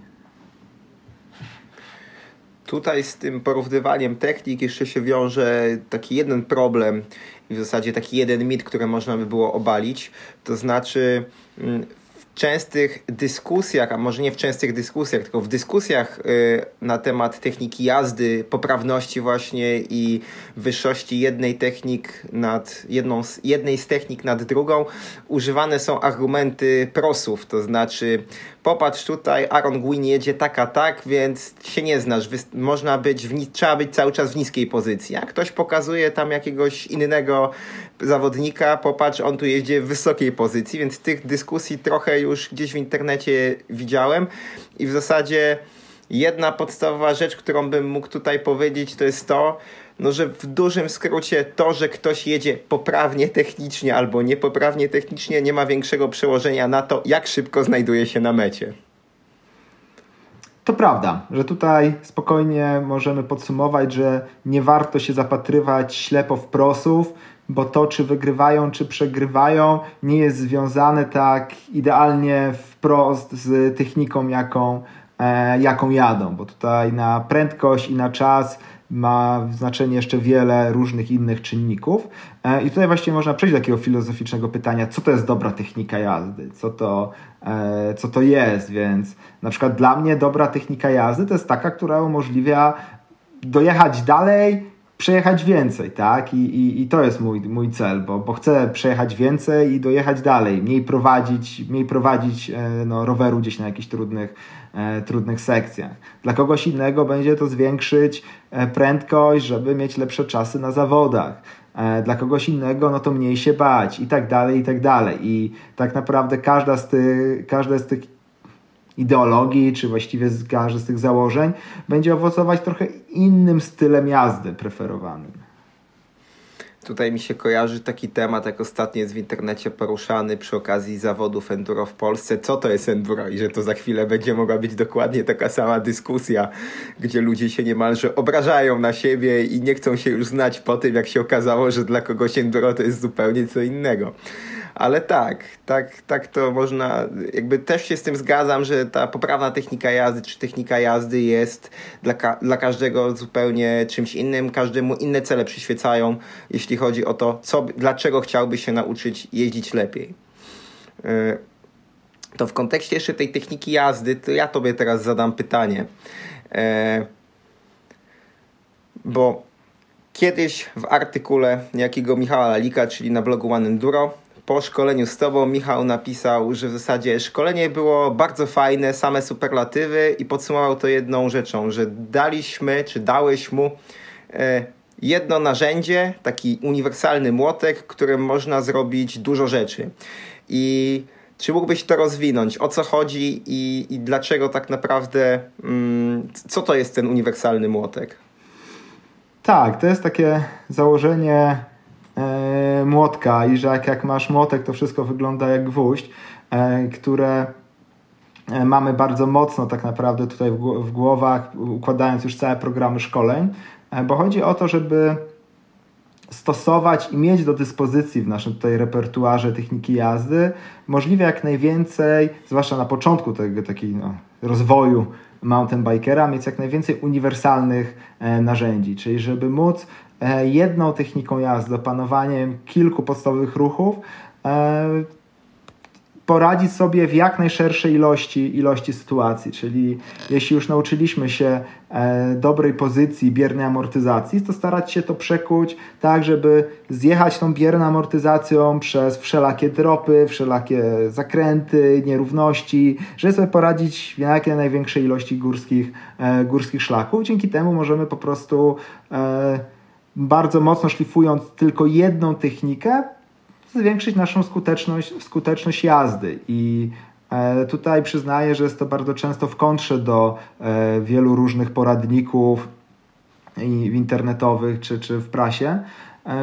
Tutaj z tym porównywaniem technik jeszcze się wiąże taki jeden problem i w zasadzie taki jeden mit, który można by było obalić, to znaczy mm, częstych dyskusjach, a może nie w częstych dyskusjach, tylko w dyskusjach y, na temat techniki jazdy, poprawności właśnie i wyższości jednej technik nad jedną z, jednej z technik nad drugą, używane są argumenty prosów, to znaczy popatrz tutaj, Aaron Gwyn jedzie tak a tak, więc się nie znasz, można być, w, trzeba być cały czas w niskiej pozycji. A ktoś pokazuje tam jakiegoś innego zawodnika, popatrz, on tu jeździ w wysokiej pozycji, więc tych dyskusji trochę już gdzieś w internecie widziałem i w zasadzie jedna podstawowa rzecz, którą bym mógł tutaj powiedzieć, to jest to, no, że w dużym skrócie to, że ktoś jedzie poprawnie technicznie albo niepoprawnie technicznie, nie ma większego przełożenia na to, jak szybko znajduje się na mecie.
To prawda, że tutaj spokojnie możemy podsumować, że nie warto się zapatrywać ślepo w prosów, bo to, czy wygrywają, czy przegrywają, nie jest związane tak idealnie wprost z techniką, jaką, e, jaką jadą, bo tutaj na prędkość i na czas ma znaczenie jeszcze wiele różnych innych czynników. E, I tutaj właśnie można przejść do takiego filozoficznego pytania, co to jest dobra technika jazdy, co to, e, co to jest, więc na przykład dla mnie dobra technika jazdy to jest taka, która umożliwia dojechać dalej, przejechać więcej, tak? I, i, i to jest mój, mój cel, bo, bo chcę przejechać więcej i dojechać dalej, mniej prowadzić, mniej prowadzić e, no, roweru gdzieś na jakichś trudnych, e, trudnych sekcjach. Dla kogoś innego będzie to zwiększyć e, prędkość, żeby mieć lepsze czasy na zawodach. Dla kogoś innego, no to mniej się bać i tak dalej, i tak dalej. I tak naprawdę każda z tych, każda z tych ideologii, czy właściwie z każdy z tych założeń, będzie owocować trochę innym stylem jazdy preferowanym.
Tutaj mi się kojarzy taki temat, jak ostatnio jest w internecie poruszany przy okazji zawodów enduro w Polsce. Co to jest enduro? I że to za chwilę będzie mogła być dokładnie taka sama dyskusja, gdzie ludzie się niemalże obrażają na siebie i nie chcą się już znać po tym, jak się okazało, że dla kogoś enduro to jest zupełnie co innego ale tak, tak, tak to można, jakby też się z tym zgadzam, że ta poprawna technika jazdy, czy technika jazdy jest dla, ka dla każdego zupełnie czymś innym, każdemu inne cele przyświecają, jeśli chodzi o to, co, dlaczego chciałby się nauczyć jeździć lepiej. Yy, to w kontekście jeszcze tej techniki jazdy, to ja tobie teraz zadam pytanie. Yy, bo kiedyś w artykule jakiego Michała Lalika, czyli na blogu One Enduro, po szkoleniu z Tobą Michał napisał, że w zasadzie szkolenie było bardzo fajne, same superlatywy i podsumował to jedną rzeczą, że daliśmy, czy dałeś mu e, jedno narzędzie, taki uniwersalny młotek, którym można zrobić dużo rzeczy. I czy mógłbyś to rozwinąć? O co chodzi i, i dlaczego tak naprawdę, mm, co to jest ten uniwersalny młotek?
Tak, to jest takie założenie młotka i że jak, jak masz młotek, to wszystko wygląda jak gwóźdź, e, które e, mamy bardzo mocno tak naprawdę tutaj w, głowach, układając już całe programy szkoleń, e, bo chodzi o to, żeby stosować i mieć do dyspozycji w naszym tutaj repertuarze techniki jazdy możliwie jak najwięcej, zwłaszcza na początku tego takiego no, rozwoju mountain bikera, mieć jak najwięcej uniwersalnych e, narzędzi, czyli żeby móc e, jedną techniką jazdy, opanowaniem kilku podstawowych ruchów, e, poradzić sobie w jak najszerszej ilości, ilości sytuacji. Czyli jeśli już nauczyliśmy się e, dobrej pozycji biernej amortyzacji, to starać się to przekuć tak, żeby zjechać tą bierną amortyzacją przez wszelakie dropy, wszelakie zakręty, nierówności, żeby sobie poradzić w jak największej ilości górskich, e, górskich szlaków. Dzięki temu możemy po prostu e, bardzo mocno szlifując tylko jedną technikę, zwiększyć naszą skuteczność, skuteczność jazdy. I e, tutaj przyznaję, że jest to bardzo często w kontrze do e, wielu różnych poradników internetowych czy, czy w prasie,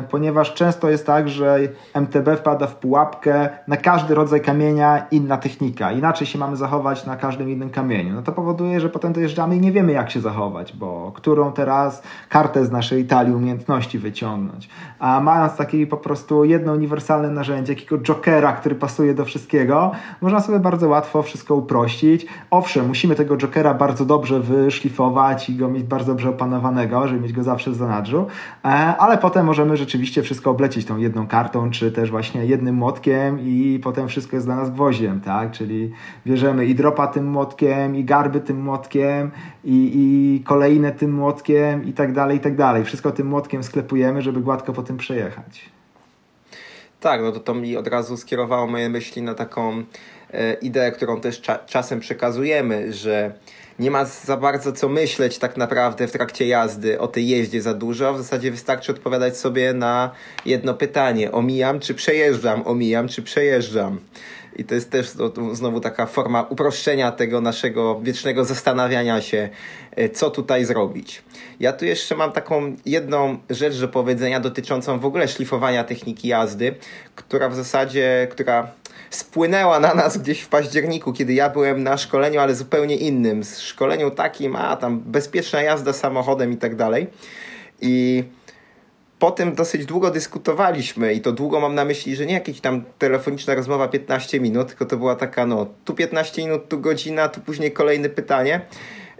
ponieważ często jest tak, że MTB wpada w pułapkę na każdy rodzaj kamienia inna technika. Inaczej się mamy zachować na każdym innym kamieniu. No to powoduje, że potem dojeżdżamy i nie wiemy jak się zachować, bo którą teraz kartę z naszej talii umiejętności wyciągnąć. A mając takie po prostu jedno uniwersalne narzędzie, jakiego jokera, który pasuje do wszystkiego, można sobie bardzo łatwo wszystko uprościć. Owszem, musimy tego jokera bardzo dobrze wyszlifować i go mieć bardzo dobrze opanowanego, żeby mieć go zawsze w zanadrzu, e, ale potem możemy możemy rzeczywiście wszystko oblecieć tą jedną kartą, czy też właśnie jednym młotkiem i potem wszystko jest dla nas gwoździem, tak? Czyli bierzemy i dropa tym młotkiem, i garby tym młotkiem, i, i kolejne tym młotkiem, i tak dalej, i tak dalej. Wszystko tym młotkiem sklepujemy, żeby gładko po tym przejechać.
Tak, no to to mi od razu skierowało moje myśli na taką e, ideę, którą też cza czasem przekazujemy, że nie ma za bardzo co myśleć tak naprawdę w trakcie jazdy o tej jeździe za dużo. W zasadzie wystarczy odpowiadać sobie na jedno pytanie: omijam czy przejeżdżam, omijam czy przejeżdżam. I to jest też znowu taka forma uproszczenia tego naszego wiecznego zastanawiania się, e, co tutaj zrobić. Ja tu jeszcze mam taką jedną rzecz do powiedzenia dotyczącą w ogóle szlifowania techniki jazdy, która w zasadzie, która spłynęła na nas gdzieś w październiku, kiedy ja byłem na szkoleniu, ale zupełnie innym. Z szkoleniu takim, a tam bezpieczna jazda samochodem i tak dalej. I potem dosyć długo dyskutowaliśmy i to długo mam na myśli, że nie jakaś tam telefoniczna rozmowa 15 minut, tylko to była taka no, tu 15 minut, tu godzina, tu później kolejne pytanie.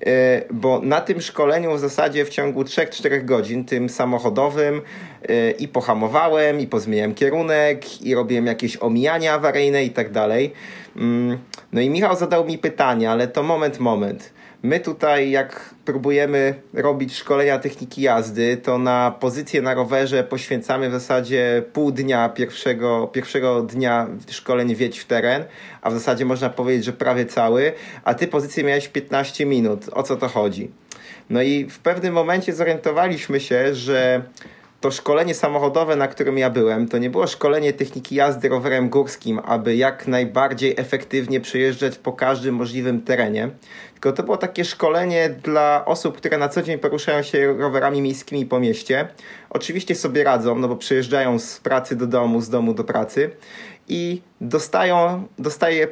E, bo na tym szkoleniu w zasadzie w ciągu 3-4 godzin, tym samochodowym, e, i pohamowałem, i pozmieniałem kierunek, i robiłem jakieś omijania awaryjne i tak dalej. Mm, no i Michał zadał mi pytanie, ale to moment, moment. My tutaj, jak próbujemy robić szkolenia techniki jazdy, to na pozycję na rowerze poświęcamy w zasadzie pół dnia pierwszego, pierwszego dnia szkoleń wiedź w teren, a w zasadzie można powiedzieć, że prawie cały, a ty pozycję miałeś 15 minut. O co to chodzi? No i w pewnym momencie zorientowaliśmy się, że to szkolenie samochodowe, na którym ja byłem, to nie było szkolenie techniki jazdy rowerem górskim, aby jak najbardziej efektywnie przejeżdżać po każdym możliwym terenie, tylko to było takie szkolenie dla osób, które na co dzień poruszają się rowerami miejskimi po mieście. Oczywiście sobie radzą, no bo przejeżdżają z pracy do domu, z domu do pracy i dostają, dostaje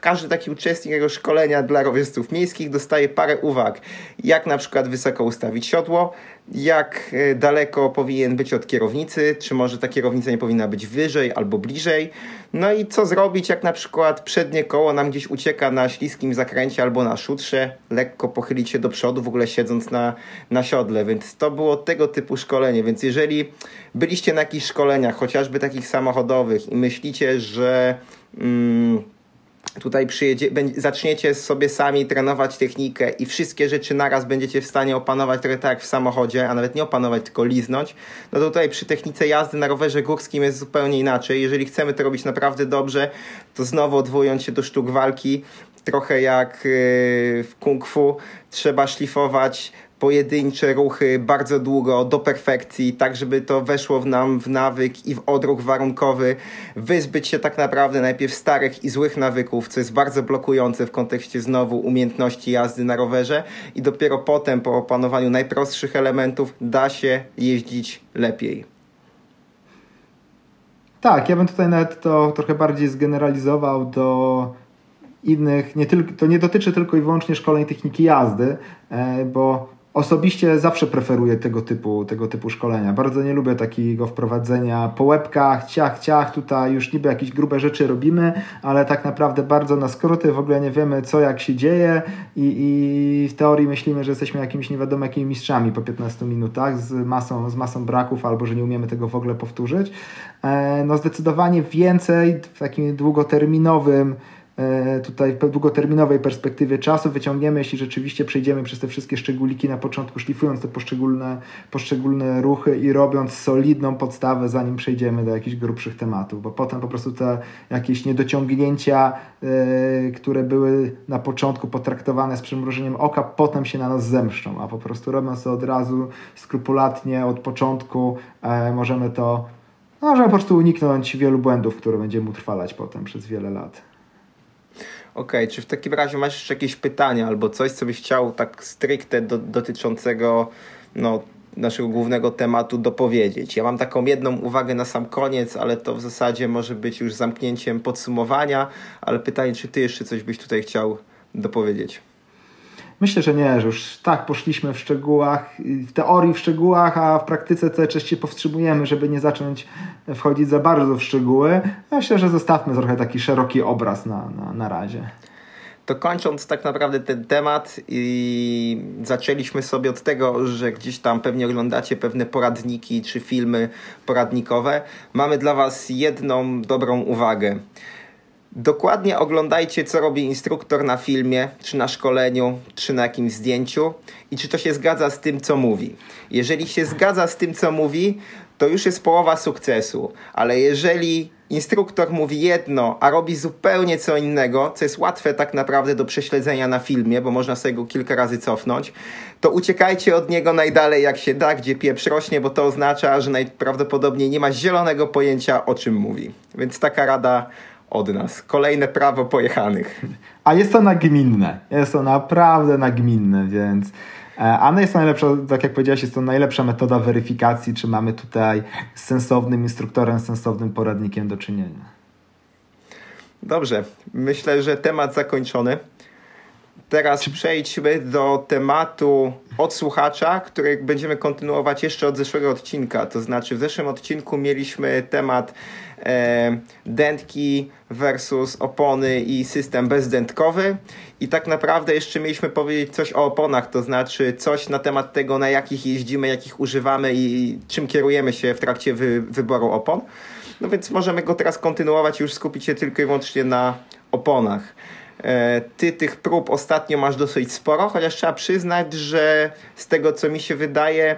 każdy taki uczestnik jego szkolenia dla rowerzystów miejskich dostaje parę uwag, jak na przykład wysoko ustawić siodło, jak e, daleko powinien być od kierownicy, czy może ta kierownica nie powinna być wyżej albo bliżej. No i co zrobić, jak na przykład przednie koło nam gdzieś ucieka na śliskim zakręcie albo na szutrze, lekko pochylić się do przodu, w ogóle siedząc na, na siodle, więc to było tego typu szkolenie, więc jeżeli byliście na jakichś szkoleniach, chociażby takich samochodowych i myślicie, że... Mm, tutaj przyjedzie, zaczniecie sobie sami trenować technikę i wszystkie rzeczy naraz będziecie w stanie opanować trochę tak jak w samochodzie, a nawet nie opanować, tylko liznąć, no to tutaj przy technice jazdy na rowerze górskim jest zupełnie inaczej. Jeżeli chcemy to robić naprawdę dobrze, to znowu odwołując się do sztuk walki, trochę jak yy, w kung fu, trzeba szlifować pojedyncze ruchy bardzo długo do perfekcji, tak żeby to weszło w nam w nawyk i w odruch warunkowy, wyzbyć się tak naprawdę najpierw starych i złych nawyków, co jest bardzo blokujące w kontekście znowu umiejętności jazdy na rowerze i dopiero potem po opanowaniu najprostszych elementów da się jeździć lepiej.
Tak, ja bym tutaj nawet to trochę bardziej zgeneralizował do innych, nie tylko, to nie dotyczy tylko i wyłącznie szkoleń techniki jazdy, e, bo Osobiście zawsze preferuję tego typu, tego typu szkolenia. Bardzo nie lubię takiego wprowadzenia po łebkach, ciach, ciach, tutaj już niby jakieś grube rzeczy robimy, ale tak naprawdę bardzo na skróty, w ogóle nie wiemy co, jak się dzieje i, i w teorii myślimy, że jesteśmy jakimiś nie wiadomo jakimi mistrzami po 15 minutach z masą, z masą braków albo że nie umiemy tego w ogóle powtórzyć. E, no zdecydowanie więcej w takim długoterminowym tutaj w długoterminowej perspektywie czasu wyciągniemy, jeśli rzeczywiście przejdziemy przez te wszystkie szczególiki na początku, szlifując te poszczególne, poszczególne ruchy i robiąc solidną podstawę, zanim przejdziemy do jakichś grubszych tematów, bo potem po prostu te jakieś niedociągnięcia, yy, które były na początku potraktowane z przymrużeniem oka, potem się na nas zemszczą, a po prostu robiąc to od razu skrupulatnie, od początku, yy, możemy to, możemy po prostu uniknąć wielu błędów, które będziemy utrwalać potem przez wiele lat.
Okej, okay, czy w takim razie masz jeszcze jakieś pytania albo coś, co byś chciał tak stricte do, dotyczącego no, naszego głównego tematu dopowiedzieć? Ja mam taką jedną uwagę na sam koniec, ale to w zasadzie może być już zamknięciem podsumowania, ale pytanie, czy ty jeszcze coś byś tutaj chciał dopowiedzieć?
Myślę, że nie, że już tak poszliśmy w szczegółach, w teorii w szczegółach, a w praktyce cały czas się powstrzymujemy, żeby nie zacząć wchodzić za bardzo w szczegóły. Myślę, że zostawmy trochę taki szeroki obraz na, na, na razie.
To kończąc tak naprawdę ten temat i zaczęliśmy sobie od tego, że gdzieś tam pewnie oglądacie pewne poradniki czy filmy poradnikowe. Mamy dla Was jedną dobrą uwagę. Dokładnie oglądajcie, co robi instruktor na filmie, czy na szkoleniu, czy na jakimś zdjęciu i czy to się zgadza z tym, co mówi. Jeżeli się zgadza z tym, co mówi, to już jest połowa sukcesu, ale jeżeli instruktor mówi jedno, a robi zupełnie co innego, co jest łatwe tak naprawdę do prześledzenia na filmie, bo można sobie go kilka razy cofnąć, to uciekajcie od niego najdalej jak się da, gdzie pieprz rośnie, bo to oznacza, że najprawdopodobniej nie ma zielonego pojęcia o czym mówi. Więc taka rada od nas. Kolejne prawo pojechanych.
A jest to nagminne. Jest to naprawdę nagminne, więc. E, a no jest najlepsza, tak jak powiedziałeś, jest to najlepsza metoda weryfikacji, czy mamy tutaj z sensownym instruktorem, sensownym poradnikiem do czynienia.
Dobrze, myślę, że temat zakończony. Teraz przejdźmy do tematu odsłuchacza, który będziemy kontynuować jeszcze od zeszłego odcinka. To znaczy, w zeszłym odcinku mieliśmy temat e, dętki versus opony i system bezdętkowy. I tak naprawdę jeszcze mieliśmy powiedzieć coś o oponach, to znaczy coś na temat tego, na jakich jeździmy, jakich używamy i czym kierujemy się w trakcie wy, wyboru opon. No więc możemy go teraz kontynuować i już skupić się tylko i wyłącznie na oponach. E, ty tych prób ostatnio masz dosyć sporo, chociaż trzeba przyznać, że z tego co mi się wydaje, e,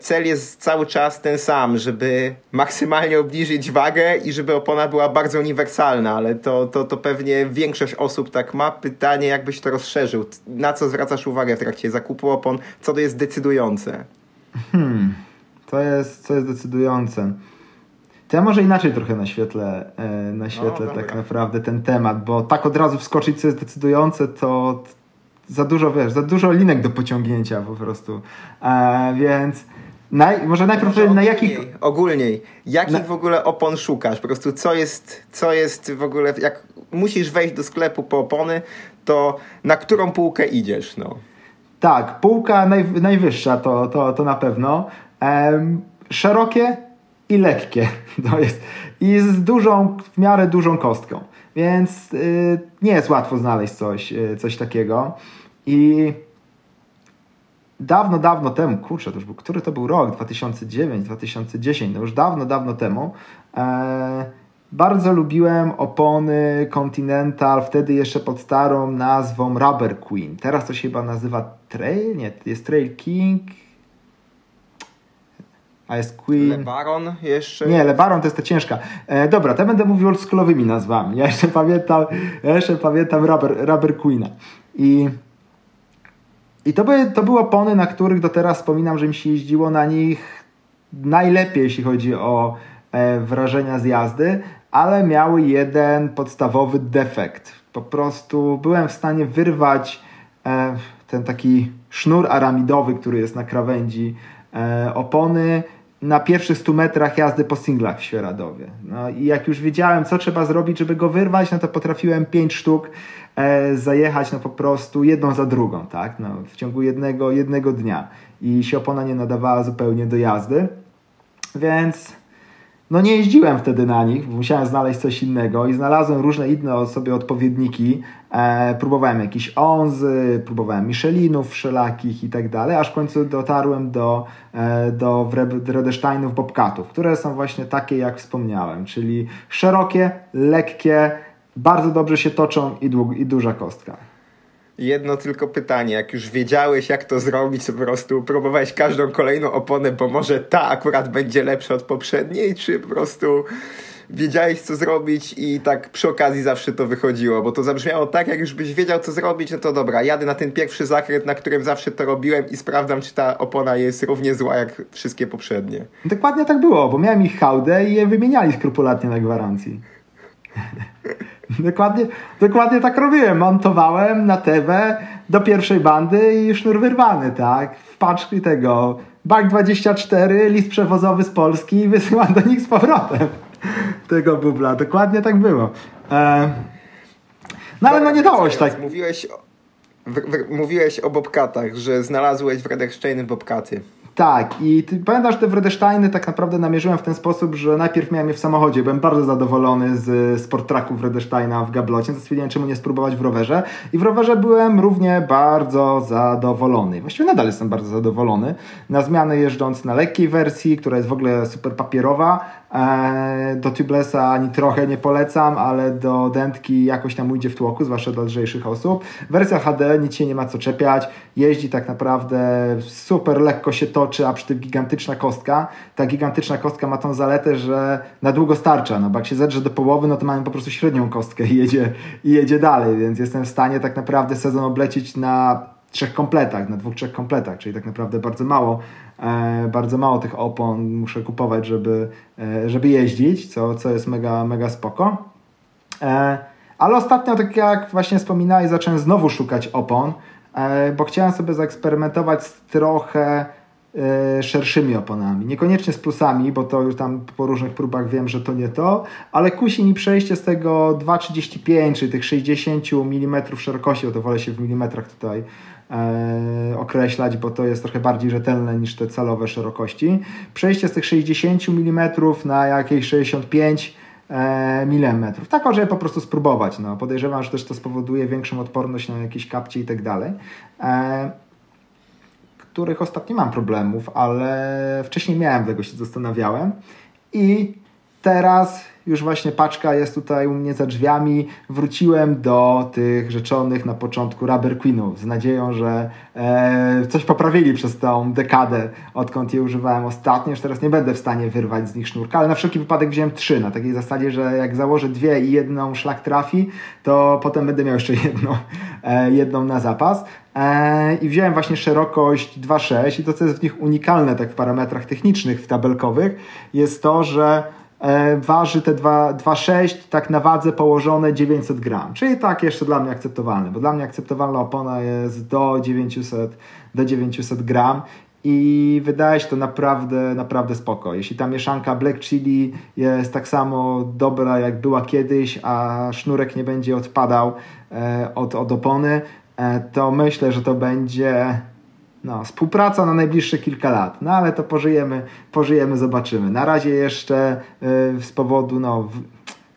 cel jest cały czas ten sam, żeby maksymalnie obniżyć wagę i żeby opona była bardzo uniwersalna, ale to, to, to pewnie większość osób tak ma. Pytanie, jakbyś to rozszerzył? Na co zwracasz uwagę w trakcie zakupu opon? Co to jest decydujące?
Hmm, to jest, co jest decydujące. To ja może inaczej trochę naświetlę, e, naświetlę no, tak naprawdę ten temat, bo tak od razu wskoczyć, co jest decydujące, to za dużo, wiesz, za dużo linek do pociągnięcia po prostu. E, więc naj, może najpierw może na jakich...
Ogólniej, jakich na... w ogóle opon szukasz? Po prostu co jest, co jest w ogóle, jak musisz wejść do sklepu po opony, to na którą półkę idziesz? No.
Tak, półka naj, najwyższa to, to, to na pewno. Um, szerokie, i lekkie. To jest, I z dużą, w miarę dużą kostką. Więc yy, nie jest łatwo znaleźć coś, yy, coś takiego. I dawno, dawno temu, kurczę, to już był, który to był rok? 2009, 2010, no już dawno, dawno temu. Yy, bardzo lubiłem opony Continental, wtedy jeszcze pod starą nazwą Rubber Queen. Teraz to się chyba nazywa Trail? Nie, jest Trail King. A jest Queen.
LeBaron jeszcze?
Nie, LeBaron to jest ta ciężka. E, dobra, to będę mówił oldschoolowymi nazwami. Ja jeszcze pamiętam, ja jeszcze pamiętam Rubber, Rubber Queena. I, i to, były, to były opony, na których do teraz wspominam, że mi się jeździło na nich najlepiej, jeśli chodzi o e, wrażenia z jazdy, ale miały jeden podstawowy defekt. Po prostu byłem w stanie wyrwać e, ten taki sznur aramidowy, który jest na krawędzi e, opony na pierwszych 100 metrach jazdy po singlach w Świeradowie. No i jak już wiedziałem, co trzeba zrobić, żeby go wyrwać, no to potrafiłem 5 sztuk e, zajechać no po prostu jedną za drugą, tak? No, w ciągu jednego, jednego dnia. I się opona nie nadawała zupełnie do jazdy. Więc no nie jeździłem wtedy na nich, musiałem znaleźć coś innego i znalazłem różne inne sobie odpowiedniki. E, próbowałem jakieś Onzy, próbowałem Michelinów wszelakich i tak dalej, aż w końcu dotarłem do, e, do Redesteinów Bobcatów, które są właśnie takie jak wspomniałem, czyli szerokie, lekkie, bardzo dobrze się toczą i, dług, i duża kostka.
Jedno tylko pytanie, jak już wiedziałeś jak to zrobić, to po prostu próbowałeś każdą kolejną oponę, bo może ta akurat będzie lepsza od poprzedniej, czy po prostu wiedziałeś co zrobić i tak przy okazji zawsze to wychodziło, bo to zabrzmiało tak, jak już byś wiedział co zrobić, no to dobra, jadę na ten pierwszy zakręt, na którym zawsze to robiłem i sprawdzam, czy ta opona jest równie zła jak wszystkie poprzednie.
Dokładnie tak było, bo miałem ich hałdę i je wymieniali skrupulatnie na gwarancji. dokładnie, dokładnie tak robiłem. Montowałem na TV do pierwszej bandy i sznur wyrwany, tak? W paczki tego Bak 24, list przewozowy z Polski i wysyłam do nich z powrotem tego bubla. Dokładnie tak było. E... No ale no nie dało się tak.
Mówiłeś o, w, w, mówiłeś o bobkatach, że znalazłeś w Redeksteinem bobkaty.
Tak, i ty, pamiętasz te Wredesteiny tak naprawdę namierzyłem w ten sposób, że najpierw miałem je w samochodzie, byłem bardzo zadowolony z Sport Tracku Wredesteina w Gablocie, stwierdziłem czemu nie spróbować w rowerze i w rowerze byłem równie bardzo zadowolony. Właściwie nadal jestem bardzo zadowolony. Na zmianę jeżdżąc na lekkiej wersji, która jest w ogóle super papierowa, do tubelessa ani trochę nie polecam, ale do dętki jakoś tam ujdzie w tłoku, zwłaszcza dla lżejszych osób. Wersja HD, nic się nie ma co czepiać, jeździ tak naprawdę super lekko się to toczy, a przy tym gigantyczna kostka. Ta gigantyczna kostka ma tą zaletę, że na długo starcza, no bo jak się zedrze do połowy, no to mamy po prostu średnią kostkę i jedzie, i jedzie dalej, więc jestem w stanie tak naprawdę sezon oblecić na trzech kompletach, na dwóch, trzech kompletach, czyli tak naprawdę bardzo mało, e, bardzo mało tych opon muszę kupować, żeby, e, żeby jeździć, co, co jest mega, mega spoko. E, ale ostatnio, tak jak właśnie wspominałeś, zacząłem znowu szukać opon, e, bo chciałem sobie zaeksperymentować z trochę E, szerszymi oponami. Niekoniecznie z plusami, bo to już tam po różnych próbach wiem, że to nie to, ale kusi mi przejście z tego 2,35 czy tych 60 mm szerokości, bo to wolę się w milimetrach tutaj określać, bo to jest trochę bardziej rzetelne niż te celowe szerokości. Przejście z tych 60 mm na jakieś 65 mm. Tak, żeby po prostu spróbować. No, podejrzewam, że też to spowoduje większą odporność na jakieś kapcie i tak dalej. E, których ostatnio mam problemów, ale wcześniej miałem, tego się zastanawiałem. I teraz już właśnie paczka jest tutaj u mnie za drzwiami. Wróciłem do tych rzeczonych na początku Rubber Queenów z nadzieją, że e, coś poprawili przez tą dekadę, odkąd je używałem ostatnio. Już teraz nie będę w stanie wyrwać z nich sznurka, ale na wszelki wypadek wziąłem trzy, na takiej zasadzie, że jak założę dwie i jedną szlak trafi, to potem będę miał jeszcze jedną, e, jedną na zapas. E, I wziąłem właśnie szerokość 2.6 i to, co jest w nich unikalne tak w parametrach technicznych, w tabelkowych, jest to, że waży te 2,6 tak na wadze położone 900 gram, czyli tak jeszcze dla mnie akceptowalne, bo dla mnie akceptowalna opona jest do 900, do 900 gram i wydaje się to naprawdę, naprawdę spoko. Jeśli ta mieszanka Black Chili jest tak samo dobra jak była kiedyś, a sznurek nie będzie odpadał e, od, od opony, e, to myślę, że to będzie no, współpraca na najbliższe kilka lat, no ale to pożyjemy, pożyjemy, zobaczymy. Na razie jeszcze yy, z powodu no,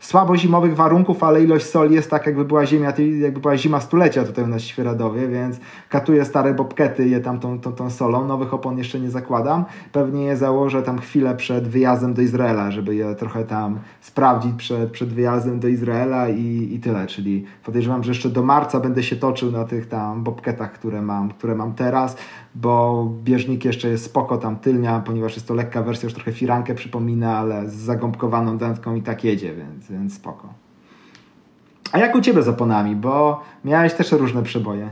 słabo zimowych warunków, ale ilość soli jest tak, jakby była ziemia, jakby była zima stulecia tutaj u nas Świeradowie, więc katuję stare bobkety, je tam tą, tą, tą solą. Nowych opon jeszcze nie zakładam. Pewnie je założę tam chwilę przed wyjazdem do Izraela, żeby je trochę tam sprawdzić przed, przed wyjazdem do Izraela i, i tyle. Czyli podejrzewam, że jeszcze do marca będę się toczył na tych tam bobketach, które mam, które mam teraz, bo bieżnik jeszcze jest spoko tam tylnia, ponieważ jest to lekka wersja, już trochę firankę przypomina, ale z zagąbkowaną dętką i tak jedzie, więc, więc spoko. A jak u Ciebie z oponami? Bo miałeś też różne przeboje.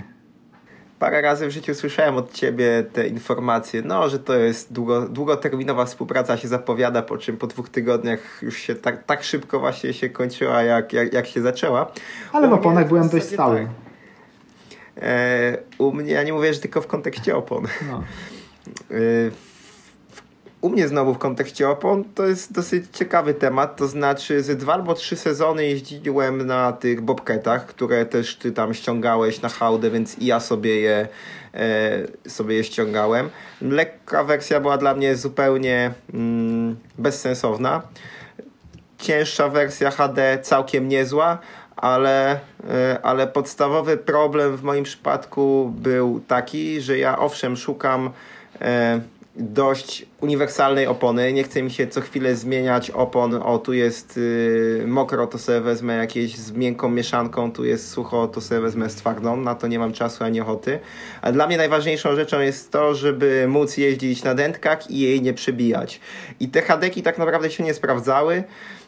Parę razy w życiu słyszałem od Ciebie te informacje, no, że to jest długo, długoterminowa współpraca się zapowiada, po czym po dwóch tygodniach już się tak, tak szybko właśnie się kończyła, jak, jak, jak się zaczęła.
Ale w oponach byłem dość stały. Tak.
E, u mnie, ja nie mówię, że tylko w kontekście opon. No. E, u mnie znowu w kontekście opon to jest dosyć ciekawy temat, to znaczy ze dwa albo trzy sezony jeździłem na tych bobketach, które też ty tam ściągałeś na hałdę, więc i ja sobie je, e, sobie je ściągałem. Lekka wersja była dla mnie zupełnie mm, bezsensowna. Cięższa wersja HD całkiem niezła, ale, e, ale podstawowy problem w moim przypadku był taki, że ja owszem szukam e, dość uniwersalnej opony. Nie chce mi się co chwilę zmieniać opon. O, tu jest y, mokro, to sobie wezmę jakieś z miękką mieszanką, tu jest sucho, to sobie wezmę z twardą. Na to nie mam czasu ani ochoty. A dla mnie najważniejszą rzeczą jest to, żeby móc jeździć na dętkach i jej nie przebijać. I te hadeki tak naprawdę się nie sprawdzały.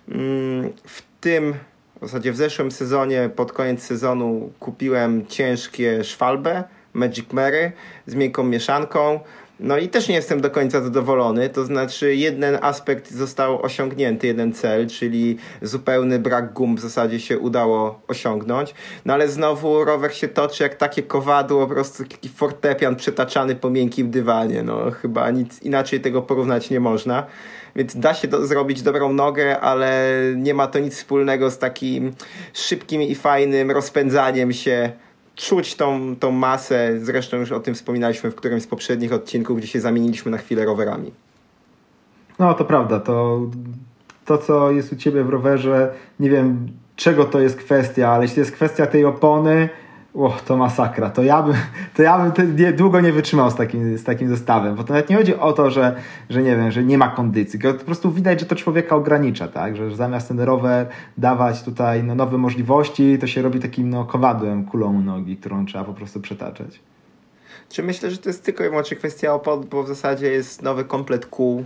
Mm, w tym w zasadzie w zeszłym sezonie, pod koniec sezonu kupiłem ciężkie szwalbę Magic Mary z miękką mieszanką. No i też nie jestem do końca zadowolony, to znaczy jeden aspekt został osiągnięty, jeden cel, czyli zupełny brak gum w zasadzie się udało osiągnąć, no ale znowu rower się toczy jak takie kowadło, po prostu taki fortepian przetaczany po miękkim dywanie, no chyba nic inaczej tego porównać nie można. Więc da się do, zrobić dobrą nogę, ale nie ma to nic wspólnego z takim szybkim i fajnym rozpędzaniem się czuć tą, tą masę, zresztą już o tym wspominaliśmy w którymś z poprzednich odcinków, gdzie się zamieniliśmy na chwilę rowerami.
No to prawda, to, to co jest u Ciebie w rowerze, nie wiem czego to jest kwestia, ale jeśli jest kwestia tej opony, o, to masakra. To ja bym, to ja bym nie, długo nie wytrzymał z takim, z takim zestawem. Bo to nawet nie chodzi o to, że, że nie wiem, że nie ma kondycji. Po prostu widać, że to człowieka ogranicza, tak? Że, zamiast ten rower dawać tutaj no, nowe możliwości, to się robi takim no, kowadłem, kulą nogi, którą trzeba po prostu przetaczać.
Czy myślę, że to jest tylko i wyłącznie kwestia opon, bo w zasadzie jest nowy komplet kół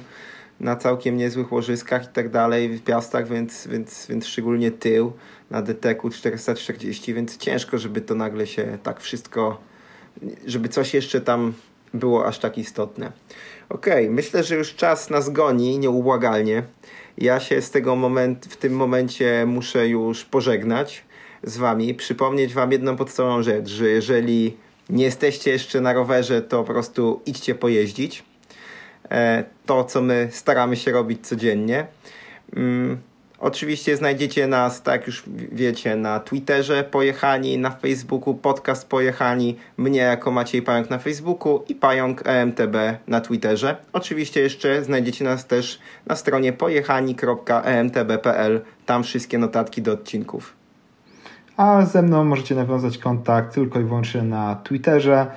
na całkiem niezłych łożyskach i tak dalej, w piastach, więc, więc, więc szczególnie tył na DTK 440, więc ciężko, żeby to nagle się tak wszystko, żeby coś jeszcze tam było aż tak istotne. Ok, myślę, że już czas nas goni nieubłagalnie. Ja się z tego momentu, w tym momencie muszę już pożegnać z wami, przypomnieć wam jedną podstawową rzecz, że jeżeli nie jesteście jeszcze na rowerze, to po prostu idźcie pojeździć. E, to, co my staramy się robić codziennie. Oczywiście znajdziecie nas, tak już wiecie, na Twitterze Pojechani, na Facebooku podcast Pojechani, mnie jako Maciej Pająk na Facebooku i Pająk EMTB na Twitterze. Oczywiście jeszcze znajdziecie nas też na stronie pojechani.emtb.pl, tam wszystkie notatki do odcinków.
A ze mną możecie nawiązać kontakt tylko i wyłącznie na Twitterze,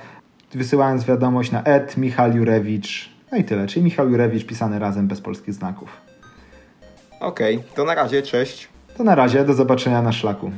wysyłając wiadomość na Michal Jurewicz no i tyle, czyli Michał Jurewicz pisany razem bez polskich znaków.
Okej, okay, to na razie, cześć.
To na razie, do zobaczenia na szlaku.